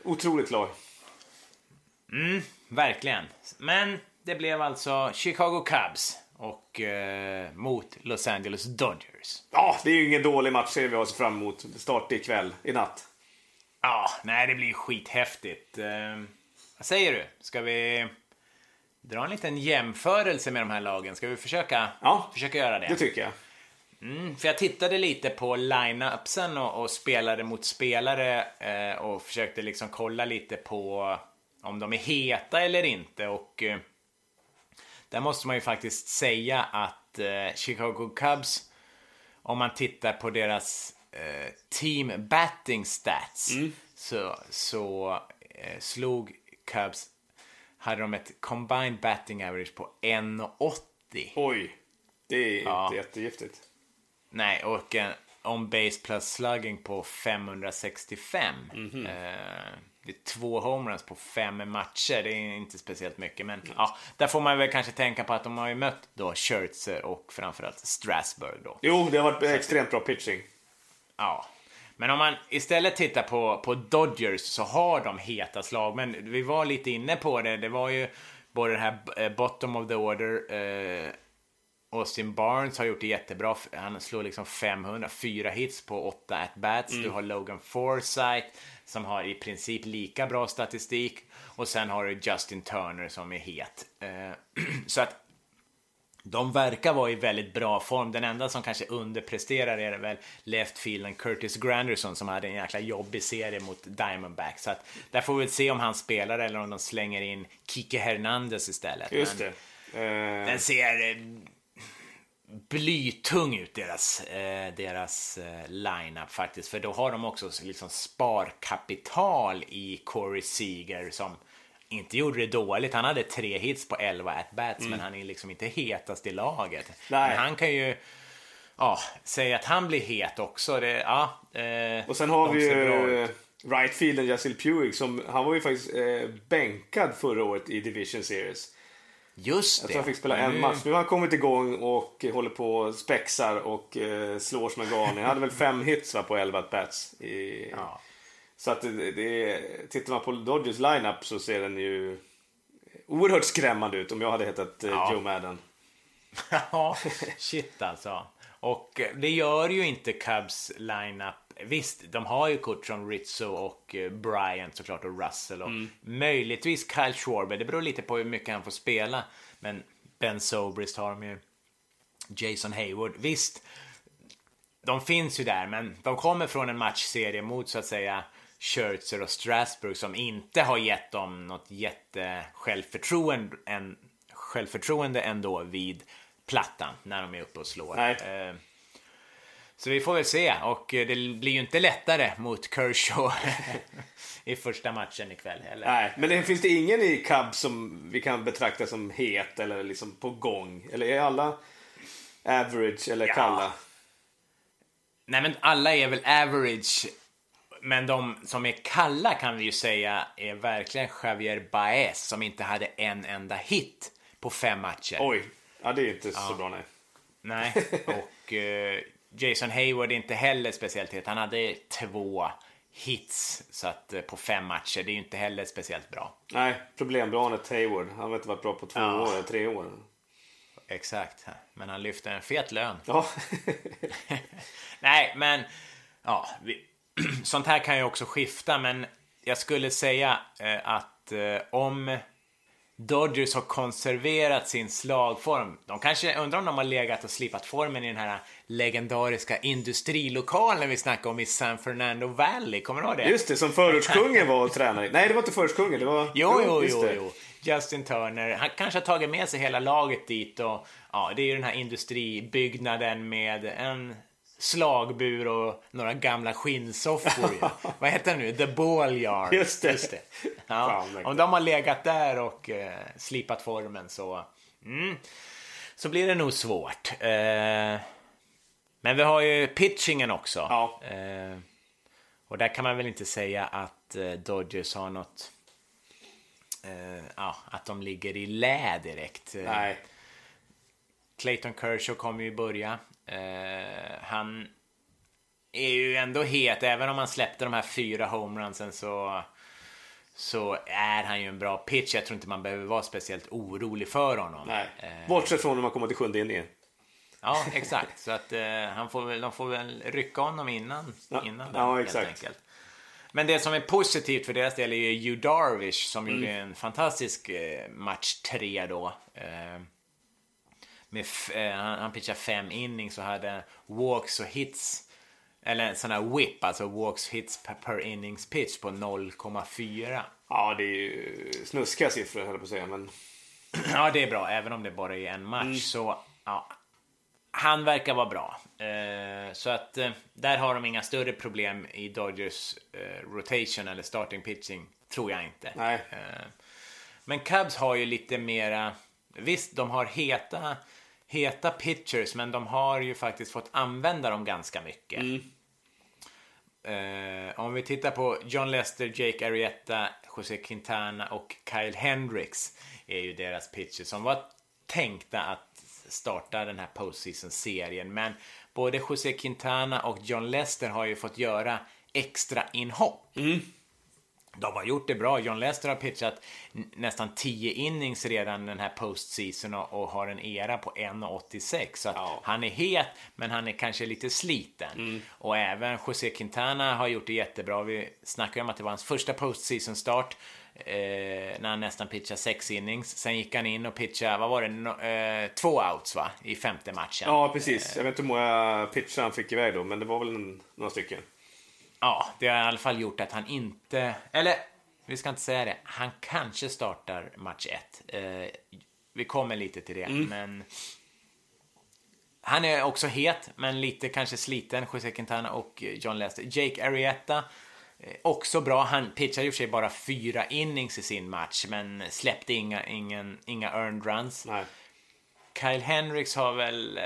otroligt lag. Mm, verkligen. Men det blev alltså Chicago Cubs och eh, mot Los Angeles Dodgers. Ja, det är ju ingen dålig match vi har sett fram emot. Start ikväll, i natt. Ja, nej det blir skithäftigt. Eh, vad säger du? Ska vi dra en liten jämförelse med de här lagen? Ska vi försöka, ja, försöka göra det? det tycker jag. Mm, för jag tittade lite på line-upsen och, och spelare mot spelare eh, och försökte liksom kolla lite på om de är heta eller inte. Och eh, där måste man ju faktiskt säga att eh, Chicago Cubs, om man tittar på deras eh, team batting stats, mm. så, så eh, slog Cubs, hade de ett combined batting average på 1,80. Oj, det är ja. inte jättegiftigt. Nej, och en on-base plus slugging på 565. Mm -hmm. eh, det är två homeruns på fem matcher. Det är inte speciellt mycket, men mm. ja, där får man väl kanske tänka på att de har ju mött då Scherzer och framförallt Strasburg då. Jo, det har varit extremt bra pitching. Ja, men om man istället tittar på, på Dodgers så har de heta slag, men vi var lite inne på det. Det var ju både det här eh, bottom of the order eh, Austin Barnes har gjort det jättebra. Han slår liksom 500, fyra hits på åtta at-bats. Mm. Du har Logan Forsythe som har i princip lika bra statistik. Och sen har du Justin Turner som är het. Eh, så att de verkar vara i väldigt bra form. Den enda som kanske underpresterar är väl leftfielden Curtis Granderson som hade en jäkla jobbig serie mot Diamondback. Så att där får vi se om han spelar eller om de slänger in Kike Hernandez istället. Just det. Uh... Den ser eh, blytung ut deras, eh, deras eh, lineup faktiskt. För då har de också liksom sparkapital i Corey Seager som inte gjorde det dåligt. Han hade tre hits på 11 at-bats mm. men han är liksom inte hetast i laget. Nej. Men han kan ju ja, säga att han blir het också. Det, ja, eh, och sen har vi ju rightfielden Jasil Puig som han var ju faktiskt eh, bänkad förra året i Division Series. Just det. Jag tror han fick spela en match. Nu har han kommit igång och håller på och spexar och eh, slår som en galning. Han hade väl fem hits va, på 11 bats. I... Ja. Så att det, det, tittar man på Dodgers lineup så ser den ju oerhört skrämmande ut om jag hade hetat eh, ja. Joe Madden. ja, shit alltså. Och det gör ju inte Cubs lineup. Visst, de har ju kort som Rizzo och eh, Bryant såklart och Russell och mm. möjligtvis Kyle Schwarber. Det beror lite på hur mycket han får spela. Men Ben Sobrist har de ju. Jason Hayward. Visst, de finns ju där, men de kommer från en matchserie mot så att säga Scherzer och Strasburg som inte har gett dem något jätte självförtroende, en, självförtroende ändå vid plattan när de är uppe och slår. Nej. Eh, så vi får väl se och det blir ju inte lättare mot Kershaw i första matchen ikväll heller. Nej, men det, finns det ingen i Cubs som vi kan betrakta som het eller liksom på gång? Eller är alla average eller ja. kalla? Nej, men alla är väl average. Men de som är kalla kan vi ju säga är verkligen Javier Baez som inte hade en enda hit på fem matcher. Oj, Ja, det är inte ja. så bra, nej. Nej, och uh, Jason Hayward är inte heller speciellt het. Han hade två hits så att, uh, på fem matcher. Det är ju inte heller speciellt bra. Nej, problembarnet Hayward. Han har inte varit bra på två ja. år, tre år. Exakt, men han lyfter en fet lön. Ja. nej, men ja, vi, sånt här kan ju också skifta, men jag skulle säga uh, att om Dodgers har konserverat sin slagform. De kanske undrar om de har legat och slipat formen i den här legendariska industrilokalen vi snackade om i San Fernando Valley. Kommer du ihåg det? Just det, som förortskungen var och tränade Nej, det var inte förortskungen. Det var... Jo, jo, jo, jo. Justin Turner. Han kanske har tagit med sig hela laget dit och ja, det är ju den här industribyggnaden med en slagbur och några gamla skinnsoffor. Vad heter det nu? The Ball Yard. Just det. Just det. Ja. Om de har legat där och eh, slipat formen så... Mm. så blir det nog svårt. Eh, men vi har ju pitchingen också. Ja. Eh, och där kan man väl inte säga att eh, Dodgers har något... Eh, ja, att de ligger i lä direkt. Eh, Nej. Clayton Kershaw kommer ju börja. Eh, han är ju ändå het, även om han släppte de här fyra homerunsen så så är han ju en bra pitch. Jag tror inte man behöver vara speciellt orolig för honom. Nej. Eh, Bortsett från när man kommer till sjunde inningen. Ja, exakt. Så att eh, han får väl, de får väl rycka honom innan, Ja, innan ja, den, exakt. enkelt. Men det som är positivt för deras del är ju Hugh Darvish som Mm. gjorde en fantastisk eh, match tre då. Eh, med eh, han, han pitchade fem innings och hade walks och hits. Eller en sån här whip, alltså walks hits per, per innings pitch på 0,4. Ja, det är ju snuskiga siffror höll jag på att säga. Men Ja, det är bra, även om det bara är en match. Så, ja, han verkar vara bra. Eh, så att eh, där har de inga större problem i Dodgers eh, rotation eller starting pitching, tror jag inte. Nej. Eh, men Cubs har ju lite mera, visst de har heta, heta pitchers, men de har ju faktiskt fått använda dem ganska mycket. Eh, om vi tittar på John Lester, Jake Arrieta, José Quintana och Kyle Hendricks är ju deras pitchers som var tänkta att starta den här postseason-serien. Men både José Quintana och John Lester har ju fått göra extra inhopp. De har gjort det bra. John Lester har pitchat nästan 10 innings redan den här postseason och, har en era på 1,86. Så Ja. han är het, men han är kanske lite sliten. Och även José Quintana har gjort det jättebra. Vi snackade om att det var hans första postseason start. Eh, när han nästan pitchade sex innings. Sen gick han in och pitchade, vad var det, no, eh, två outs va? I femte matchen. ja, precis. Jag vet inte hur många pitcher han fick iväg då, men det var väl några stycken. Ja, det har i alla fall gjort att han inte... Eller, vi ska inte säga det. Han kanske startar match ett. Eh, vi kommer lite till det, men... Han är också het, men lite kanske sliten, José Quintana och John Lester. Jake Arrieta, eh, också bra. Han pitchade i och för sig bara fyra innings i sin match, men släppte inga, ingen, inga earned runs. Nej. Kyle Hendricks har väl, eh,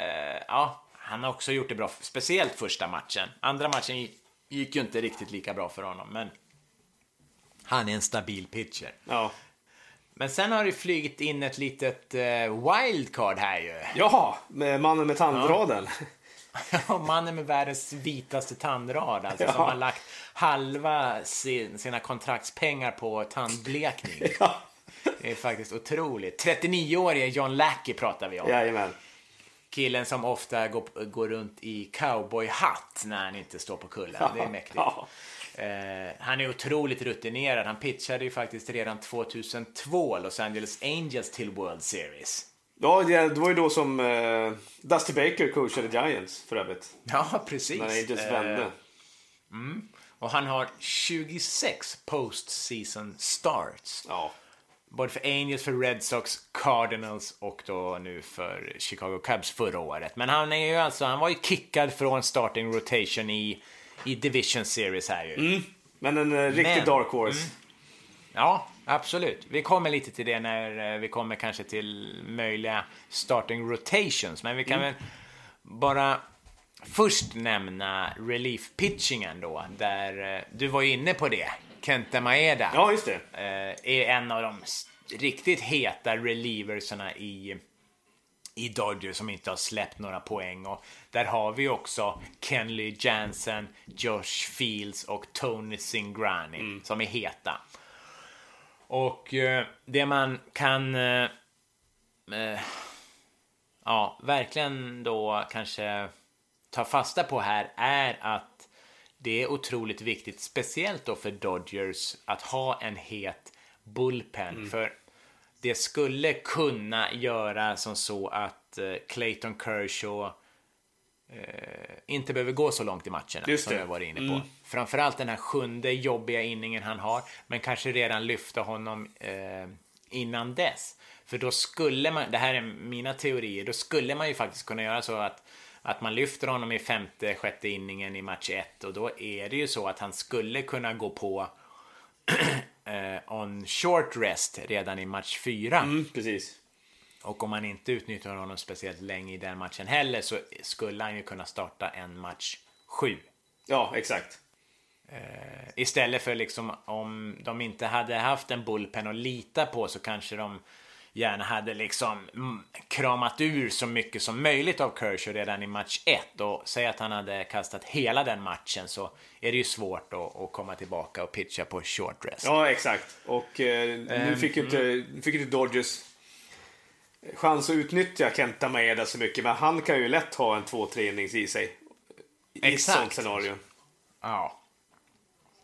ja, han har också gjort det bra, speciellt första matchen. Andra matchen gick, ju inte riktigt lika bra för honom, men han är en stabil pitcher. Ja. Men sen har det flygit in ett litet eh, wildcard här ju. Jaha, med mannen med tandraden. Mannen med världens vitaste tandrad, alltså, Ja. som har lagt halva sin, sina kontraktspengar på tandblekning. Ja. Det är faktiskt otroligt. 39-årige John Lackey pratar vi om. Jajamän. Killen som ofta går, går runt i cowboyhatt när han inte står på kullen. Det är mäktigt. Eh, han är otroligt rutinerad. Han pitchade ju faktiskt redan 2002 Los Angeles Angels till World Series. Ja, det var ju då som eh, Dusty Baker coachade Giants för övrigt. Ja, precis. När Angels Eh, vände. och han har 26 postseason starts. Ja. Både för Angels, för Red Sox, Cardinals och då nu för Chicago Cubs förra året. Men han är ju alltså, han var ju kickad från starting rotation i, i Division Series här ju. Men en eh, riktig Men- dark horse. Ja, absolut. Vi kommer lite till det när eh, vi kommer kanske till möjliga starting rotations. Men vi kan väl bara först nämna relief pitchingen då. Där eh, du var inne på det. Kenta Maeda Ja, just det. eh, är en av de riktigt heta relieversarna i i Dodgers som inte har släppt några poäng. Och där har vi också Kenley Jansen, Josh Fields och Tony Cingrani som är heta. Och eh, det man kan eh, eh, ja, verkligen då kanske ta fasta på här är att det är otroligt viktigt, speciellt då för Dodgers, att ha en het bullpen. För det skulle kunna göra som så att eh, Clayton Kershaw eh, inte behöver gå så långt i matcherna Just som det. jag var inne på. Framförallt den här sjunde jobbiga inningen han har, men kanske redan lyfta honom eh, innan dess. För då skulle man, det här är mina teorier, då skulle man ju faktiskt kunna göra så att att man lyfter honom i femte, sjätte inningen i match 1 och då är det ju så att han skulle kunna gå på eh, on short rest redan i match 4. Mm, precis. Och om man inte utnyttjar honom speciellt länge i den matchen heller så skulle han ju kunna starta en match sju. Ja, exakt. Uh, istället för liksom om de inte hade haft en bullpen att lita på så kanske de gärna hade liksom kramat ur så mycket som möjligt av Kershaw redan i match 1 och säg att han hade kastat hela den matchen så är det ju svårt att, komma tillbaka och pitcha på short rest. Ja, exakt. Och eh, nu um, fick ju inte, mm. fick inte Dodgers chans att utnyttja Kenta Maeda så mycket, men han kan ju lätt ha en 2-3 innings i sig. I exakt. ett sånt scenario. Ja.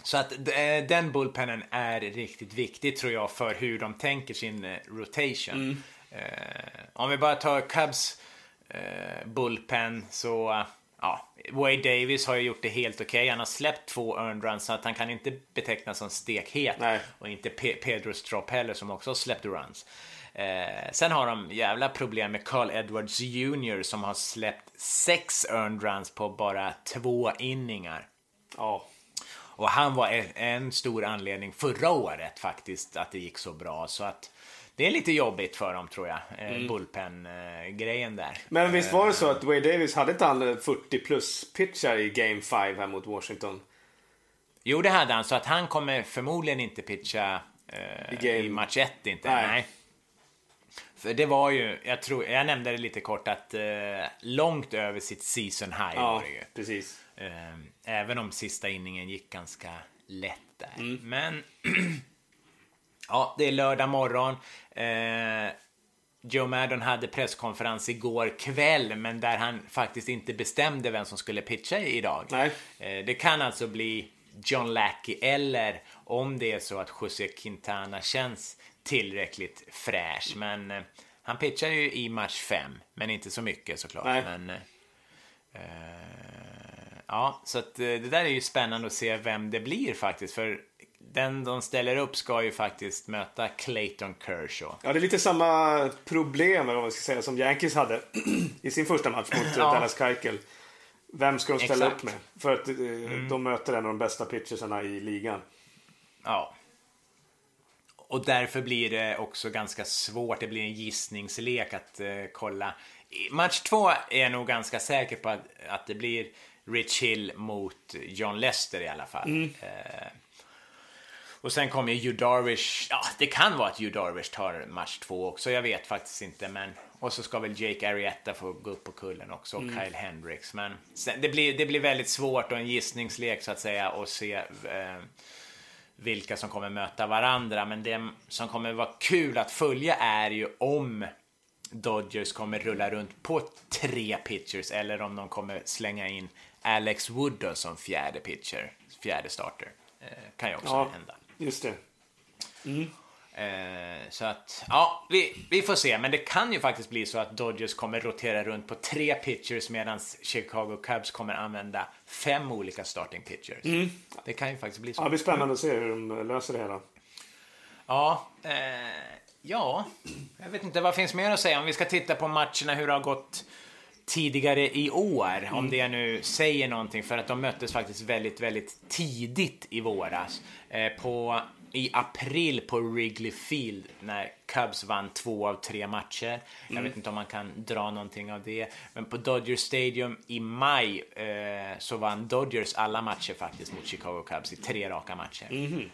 Så att eh, den bullpennen är riktigt viktig tror jag för hur de tänker sin eh, rotation. Mm. Eh, om vi bara tar Cubs bullpen så ja, Wade Davis har ju gjort det helt okej. Okay. Han har släppt två earned runs så att han kan inte betecknas som stekhet. Nej. Och inte Pe Pedro Strop heller som också har släppt runs. Eh, sen har de jävla problem med Carl Edwards Jr som har släppt sex earned runs på bara två inningar. Ja. Och han var en stor anledning förra året faktiskt att det gick så bra. Så att det är lite jobbigt för dem tror jag. Eh, mm. Bullpen-grejen där. Men visst var det så att Wade Davis hade inte han 40 plus pitchar i Game 5 här mot Washington? Jo, det hade han. Så att han kommer förmodligen inte pitcha eh, I, game... i match 1 inte. Nej. Nej. För det var ju, jag tror, jag nämnde det lite kort att eh, långt över sitt season high ja, var det ju. precis. Eh, även om sista inningen gick ganska lätt där. Mm. Men ja, det är lördag morgon. Eh, Joe Maddon hade presskonferens igår kväll, men där han faktiskt inte bestämde vem som skulle pitcha idag. Nej. Eh, det kan alltså bli John Lackey eller om det är så att José Quintana känns tillräckligt fräsch. Men eh, han pitchar ju i match 5, men inte så mycket såklart. Nej. Men, eh, Ja, så att eh, det där är ju spännande att se vem det blir faktiskt. För den de ställer upp ska ju faktiskt möta Clayton Kershaw. Ja, det är lite samma problem, vad man ska säga, som Yankees hade i sin första match mot eh, ja. Dallas Keuchel. Vem ska de ställa Exakt. upp med? För att eh, mm. de möter en av de bästa pitchersarna i ligan. Ja. Och därför blir det också ganska svårt. Det blir en gissningslek att uh, kolla. Match två är jag nog ganska säker på att, att det blir Rich Hill mot John Lester i alla fall. Mm. Eh, och sen kommer ju Darvish, ja det kan vara att Hugh Darvish tar match två också, jag vet faktiskt inte men och så ska väl Jake Arrieta få gå upp på kullen också och mm. Kyle Hendricks men sen, det, blir, det blir väldigt svårt och en gissningslek så att säga och se eh, vilka som kommer möta varandra men det som kommer vara kul att följa är ju om Dodgers kommer rulla runt på tre pitchers eller om de kommer slänga in Alex Wood då, som fjärde pitcher, fjärde starter. Eh, kan ju också ja, hända. Just det. Mm. Eh, så att, ja, vi, vi får se. Men det kan ju faktiskt bli så att Dodgers kommer rotera runt på tre pitchers medan Chicago Cubs kommer använda fem olika starting pitchers. Mm. Det kan ju faktiskt bli så. Ja, det blir spännande att se hur de löser det hela. Ja, eh, ja, jag vet inte vad finns mer att säga om vi ska titta på matcherna hur det har gått tidigare i år, mm. om det nu säger någonting, för att de möttes faktiskt väldigt, väldigt tidigt i våras. Eh, på, I april på Wrigley Field när Cubs vann två av tre matcher. Mm. Jag vet inte om man kan dra någonting av det. Men på Dodger Stadium i maj eh, så vann Dodgers alla matcher faktiskt mot Chicago Cubs i tre raka matcher. Mm.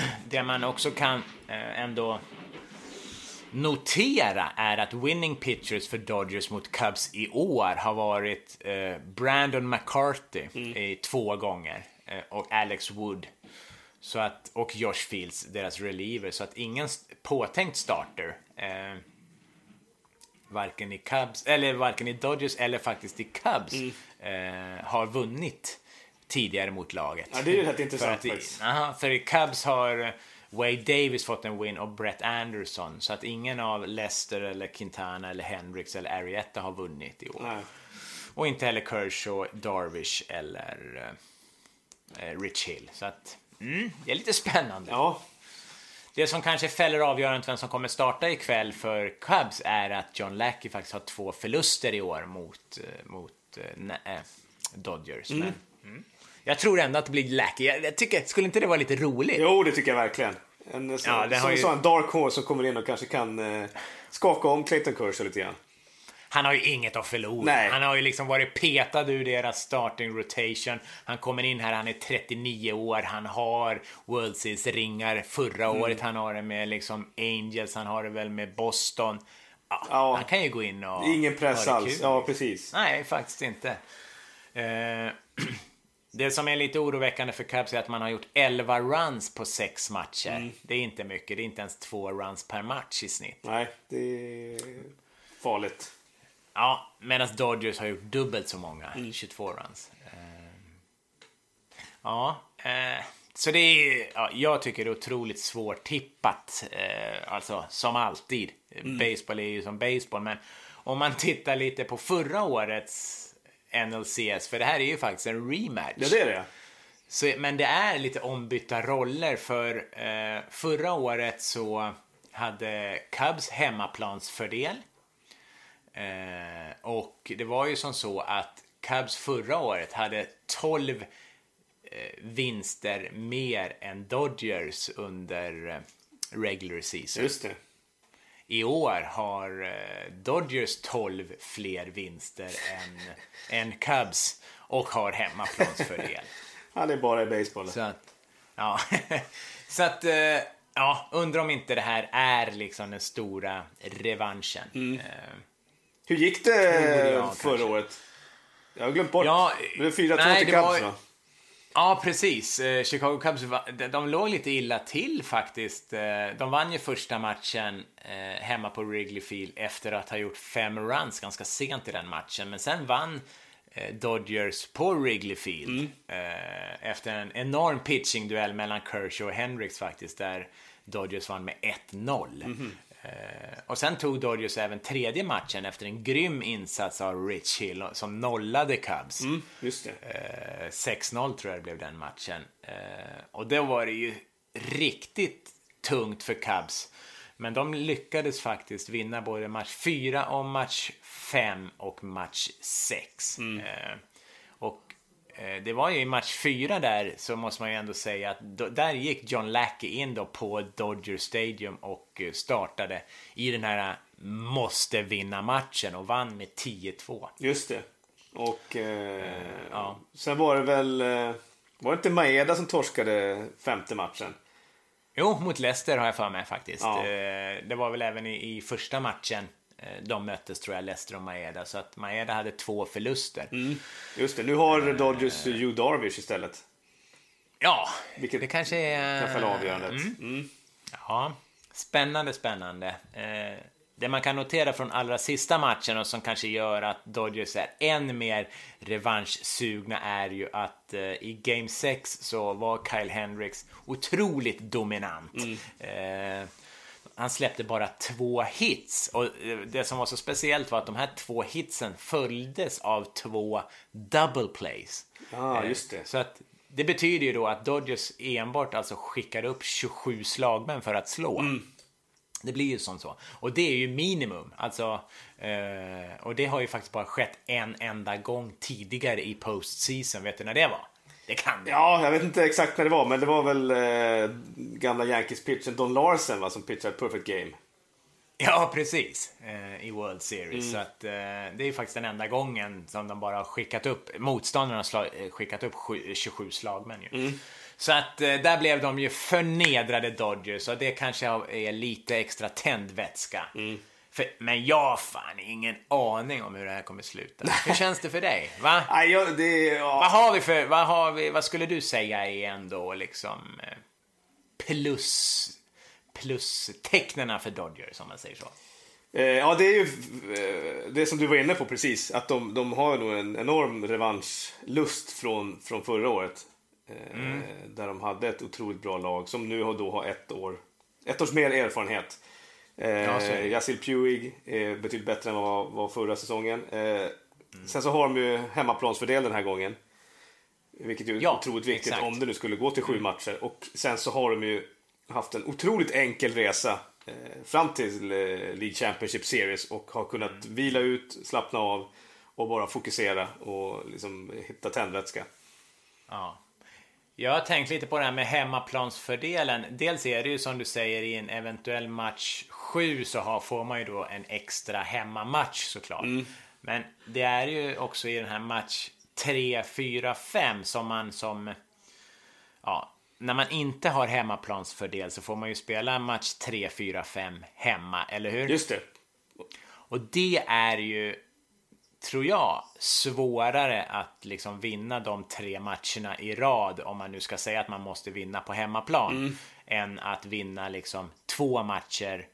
Det man också kan eh, ändå notera är att winning pitchers för Dodgers mot Cubs i år har varit eh, Brandon McCarthy mm. i två gånger eh, och Alex Wood. Så att, och Josh Fields, deras reliever. Så att ingen påtänkt starter, eh, varken i Cubs, eller varken i Dodgers eller faktiskt i Cubs, mm. eh, har vunnit tidigare mot laget. Ja, det är ju rätt intressant för, att, aha, för i Cubs har Wade Davis fått en win och Brett Anderson. Så att ingen av Lester eller Quintana eller Hendricks eller Arietta har vunnit i år. Nej. Och inte heller Kershaw, Darvish eller uh, Rich Hill. Så att mm, det är lite spännande. Ja. Det som kanske fäller avgörandet vem som kommer starta ikväll för Cubs är att John Lackey faktiskt har två förluster i år mot, uh, mot uh, Dodgers. Mm. Men, mm. Jag tror ändå att det blir Lackey. Jag, jag tycker, skulle inte det vara lite roligt? Jo, det tycker jag verkligen. En, så, ja, som, ju... en dark horse som kommer in och kanske kan eh, skaka om Clayton Kershaw lite grann. Han har ju inget att förlora. Nej. Han har ju liksom varit petad ur deras starting rotation. Han kommer in här, han är 39 år, han har World Series ringar förra mm. året, han har det med liksom Angels, han har det väl med Boston. Ja, ja. Han kan ju gå in och Ingen press alls. Ja, precis. Nej, faktiskt inte. Eh, det som är lite oroväckande för Cubs är att man har gjort 11 runs på sex matcher. Mm. Det är inte mycket. Det är inte ens två runs per match i snitt. Nej, det är farligt. Ja, medan Dodgers har gjort dubbelt så många, mm. 22 runs. Uh, ja, uh, så det är, ja, jag tycker det är otroligt svårtippat. Alltså, som alltid. Mm. Baseball är ju som baseball, men om man tittar lite på förra årets NLCS, för det här är ju faktiskt en rematch. Ja, det är det. Så, men det är lite ombytta roller, för förra året så hade Cubs hemmaplansfördel. Eh, och det var ju som så att Cubs förra året hade 12 eh, vinster mer än Dodgers under eh, regular season. Just det. I år har eh, Dodgers 12 fler vinster än, än Cubs och har hemmaplansfördel. ja, det är bara i baseball. Så att, ja. så att, eh, ja, undrar om inte det här är liksom den stora revanschen. Mm. Eh, hur gick det jag, förra kanske. året? Jag har glömt bort. Ja, det är 4-2 till Cubs var... va? Ja, precis. Eh, Chicago Cubs, de, låg lite illa till faktiskt. Eh, de vann ju första matchen eh, hemma på Wrigley Field efter att ha gjort fem runs ganska sent i den matchen. Men sen vann Dodgers på Wrigley Field mm. efter en enorm pitching-duell mellan Kershaw och Hendricks faktiskt, där Dodgers vann med 1-0. Mm -hmm. Eh, och sen tog Dodgers även tredje matchen efter en grym insats av Rich Hill som nollade Cubs. Mm, just det. Eh, 6-0 tror jag det blev den matchen. Eh, och då var det ju riktigt tungt för Cubs. Men de lyckades faktiskt vinna både match 4 och match 5 och match 6. Mm. Eh, Eh, det var ju i match fyra där så måste man ju ändå säga att då, där gick John Lackey in då på Dodger Stadium och eh, startade i den här måste vinna matchen och vann med 10-2. Just det. Och eh, uh, ja. sen var det väl, var det inte Maeda som torskade femte matchen? Jo, mot Leicester har jag för mig faktiskt. Ja. Det var väl även i, i första matchen Eh, de möttes tror jag, Leicester och Maeda. Så att Maeda hade två förluster. Mm. Just det, nu har uh, Dodgers uh, Hugh Darvish istället. Ja, Vilket det kanske är... kan fälla avgörandet. Mm. Mm. Ja, spännande, spännande. Uh, det man kan notera från allra sista matchen och som kanske gör att Dodgers är än mer revanschsugna är ju att uh, i Game 6 så var Kyle Hendricks otroligt dominant. Mm. Uh, han släppte bara två hits. Och eh, det som var så speciellt var att de här två hitsen följdes av två double plays. Ja, just det. Så att det betyder ju då att Dodgers enbart alltså skickar upp 27 slagmän för att slå. Mm. Det blir ju som så. Och det är ju minimum. Alltså, eh, och det har ju faktiskt bara skett en enda gång tidigare i postseason. Vet du när det var? Det kan det. Ja, jag vet inte exakt när det var, men det var väl eh, gamla Yankees-pitchen Don Larsen va, som pitchade Perfect Game. Ja, precis. Eh, I World Series. Mm. Så att, eh, det är faktiskt den enda gången som de bara har skickat upp, motståndarna har eh, skickat upp 27 slagmän ju. Mm. Så att eh, där blev de ju förnedrade Dodgers och det kanske är lite extra tändvätska. Mm. För, men jag har fan ingen aning om hur det här kommer sluta. Hur känns det för dig? Va? Nej, ja, det, ja. Vad har vi för, vad har vi, vad skulle du säga är ändå liksom eh, plus, plus tecknena för Dodgers om man säger så? Eh, ja, det är ju eh, det som du var inne på precis. Att de, de har nog en enorm revanschlust från, från förra året. Mm. Där de hade ett otroligt bra lag som nu då har ett år, ett års mer erfarenhet. Eh, Yasil Puig är betydligt bättre än vad var förra säsongen. Eh, mm. Sen så har de ju hemmaplansfördel den här gången. Vilket är ja, otroligt viktigt exakt. om det nu skulle gå till sju mm. matcher. Och sen så har de ju haft en otroligt enkel resa eh, fram till eh, League Championship Series och har kunnat mm. vila ut, slappna av och bara fokusera och liksom hitta tändvätska. Ja. Jag har tänkt lite på det här med hemmaplansfördelen. Dels är det ju som du säger i en eventuell match 7 så har, får man ju då en extra hemmamatch såklart. Mm. Men det är ju också i den här match 3, 4, 5 som man som... Ja, när man inte har hemmaplansfördel så får man ju spela match 3, 4, 5 hemma, eller hur? Just det. Och det är ju, tror jag, svårare att liksom vinna de tre matcherna i rad om man nu ska säga att man måste vinna på hemmaplan mm. än att vinna liksom två matcher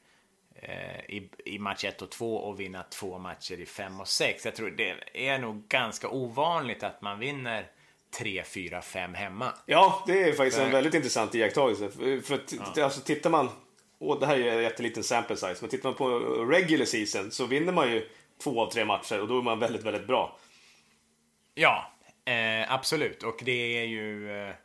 i, i match 1 och 2 och vinna två matcher i 5 och 6. Jag tror det är nog ganska ovanligt att man vinner 3, 4, 5 hemma. Ja, det är faktiskt en väldigt intressant iakttagelse. För att, ja. alltså, tittar man, och det här är en jätteliten sample size, men tittar man på regular season så vinner man ju två av tre matcher och då är man väldigt, väldigt bra. Ja, eh, absolut. Och det är ju eh,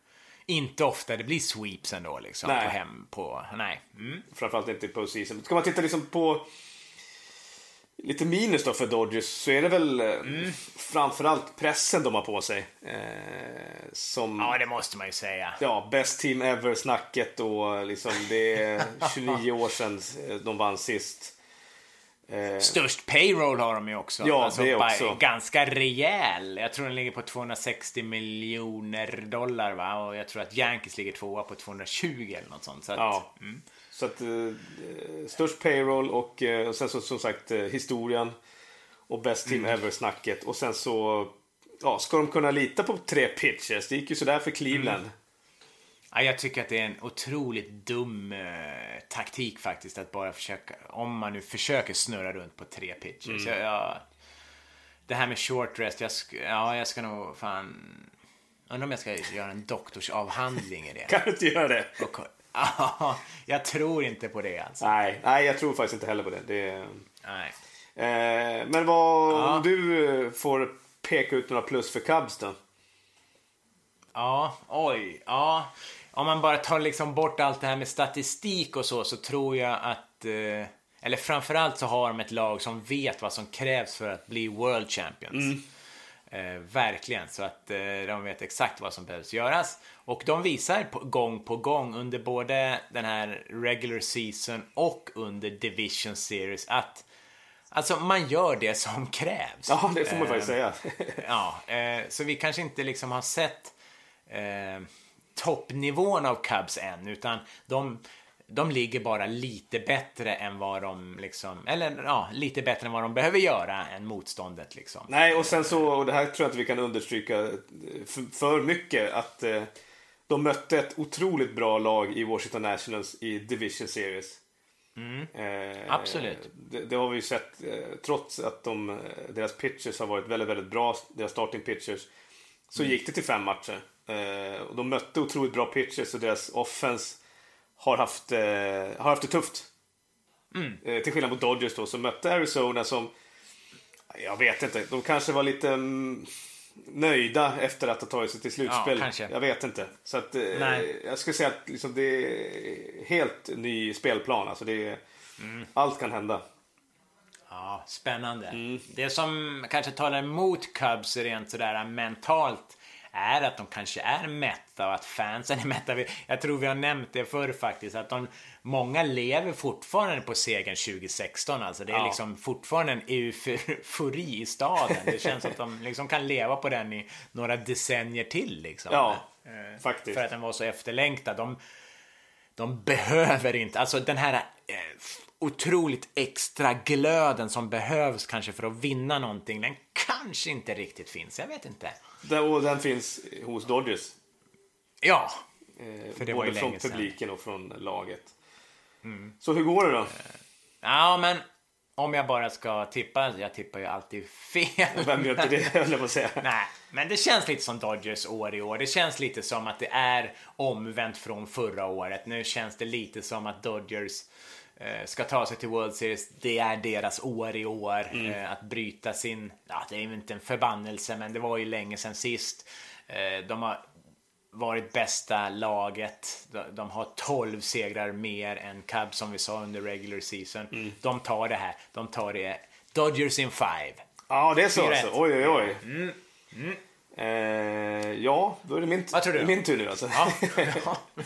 inte ofta det blir sweeps ändå liksom. Nej. På hem på, nej. Mm. Framförallt inte i postseason. Ska man titta liksom på lite minus då för Dodgers så är det väl eh, mm. framförallt pressen de har på sig. Eh, som, ja, det måste man ju säga. Ja, best team ever snacket och liksom det är 29 år sedan eh, de vann sist. Eh, Störst payroll har de ju också. Ja, alltså, det också. Ganska rejäl. Jag tror den ligger på 260 miljoner dollar va? Och jag tror att Yankees ligger tvåa på 220 eller något sånt. Så att, ja. Mm. Så att, eh, störst payroll och, eh, och sen så som sagt eh, historien och best team mm. ever-snacket. Och sen så ja, ska de kunna lita på tre pitchers. Det gick ju sådär för Cleveland. Mm. Ja, jag tycker att det är en otroligt dum eh, taktik faktiskt att bara försöka, om man nu försöker snurra runt på tre pitchers. Mm. Jag, jag, det här med short rest, jag, ja, jag ska nog fan... Undrar om jag ska göra en doktorsavhandling i det. kan du inte göra det? Och, Ja, jag tror inte på det alltså. Nej, nej, jag tror faktiskt inte heller på det. det... Nej. Eh, men vad, ja. om du får peka ut några plus för Cubs då? Ja, oj, ja. Om man bara tar liksom bort allt det här med statistik och så, så tror jag att... Eh, eller framförallt så har de ett lag som vet vad som krävs för att bli World Champions. Mm. Eh, verkligen, så att eh, de vet exakt vad som behövs göras. Och de visar på, gång på gång under både den här regular season och under division series att Alltså man gör det som krävs. Ja, det får man faktiskt säga. ja, eh, så vi kanske inte liksom har sett eh, toppnivån av Cubs än, utan de, de ligger bara lite bättre än vad de liksom, eller ja, lite bättre än vad de behöver göra än motståndet liksom. Nej, och sen så, och det här tror jag inte vi kan understryka för, för mycket, att eh, de mötte ett otroligt bra lag i Washington Nationals i Division Series. Mm. Eh, Absolut. Det, det, har vi ju sett, eh, trots att de, eh, deras pitchers har varit väldigt, väldigt bra, deras starting pitchers, så mm. gick det till fem matcher. Eh, och de mötte otroligt bra pitchers och deras offense har haft, eh, har haft det tufft. Mm. Eh, till skillnad mot Dodgers då, som mötte Arizona som, jag vet inte, de kanske var lite mm, nöjda efter att ha tagit sig till slutspel. Ja, jag vet inte. Så att, eh, jag skulle säga att liksom, det är helt ny spelplan. Alltså det är, mm. Allt kan hända. Ja, spännande. Mm. Det som kanske talar emot Cubs rent sådär mentalt är att de kanske är mätta och att fansen är mätta. Jag tror vi har nämnt det förr faktiskt, att de, många lever fortfarande på segern 2016. Alltså det är ja. liksom fortfarande en eufori i staden. Det känns att de liksom kan leva på den i några decennier till. Liksom. Ja, eh, faktiskt. För att den var så efterlängtad. De, de behöver inte, alltså den här otroligt extra glöden som behövs kanske för att vinna någonting, den kanske inte riktigt finns. Jag vet inte. Och den finns hos Dodgers. Ja. Eh, för det både var ju från publiken och från laget. Mm. Så hur går det då? Ja, men om jag bara ska tippa, jag tippar ju alltid fel. Vem gör inte det, höll jag på att säga. Nej, men det känns lite som Dodgers år i år. Det känns lite som att det är omvänt från förra året. Nu känns det lite som att Dodgers eh, ska ta sig till World Series. Det är deras år i år. Mm. Eh, att bryta sin, ja det är ju inte en förbannelse, men det var ju länge sedan sist. Eh, de har varit bästa laget. De har 12 segrar mer än Cubs som vi sa under regular season. Mm. De tar det här. De tar det. Dodgers in five. Ja, det är så alltså. Oj, oj, oj. Mm. Mm. Eh, ja, då är det min, du? min tur nu alltså. Ja.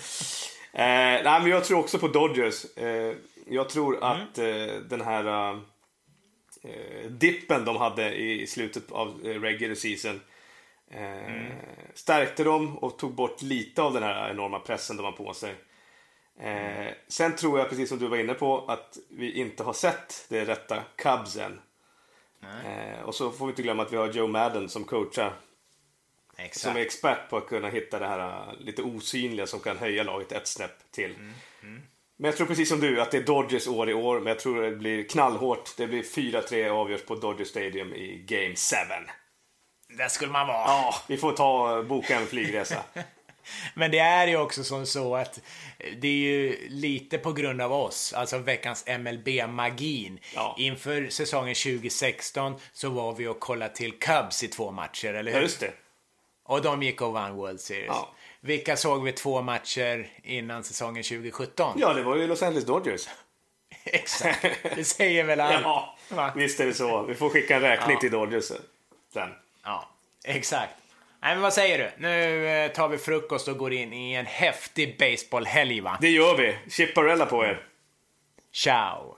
Eh, nej, men jag tror också på Dodgers. Eh, jag tror Mm. att eh, den här eh, dippen de hade i slutet av eh, regular season Mm. stärkte dem och tog bort lite av den här enorma pressen de har på sig. Eh, sen tror jag, precis som du var inne på, att vi inte har sett det rätta Cubs än. Eh, och så får vi inte glömma att vi har Joe Madden som coachar som är Exakt. expert på att kunna hitta det här lite osynliga som kan höja laget ett snäpp till. Men jag tror precis som du att det är Dodgers år i år, men jag tror det blir knallhårt. Det blir 4-3 avgörs på Dodger Stadium i Game 7. Där skulle man vara. Ja, vi får ta boka en flygresa. Men det är ju också som så att det är ju lite på grund av oss, alltså veckans MLB-magin. Ja. Inför säsongen 2016 så var vi och kollade till Cubs i två matcher, eller hur? Ja, just det. Och de gick och vann World Series. Ja. Vilka såg vi två matcher innan säsongen 2017? Ja, det var ju Los Angeles Dodgers. Exakt. Det säger väl allt. Ja, Va? visst är det så. Vi får skicka en räkning Ja. till Dodgers sen. Ja, exakt. Nej, men vad säger du? Nu eh, tar vi frukost och går in i en häftig baseballhelg, va? Det gör vi. Chipparella på er. Ciao!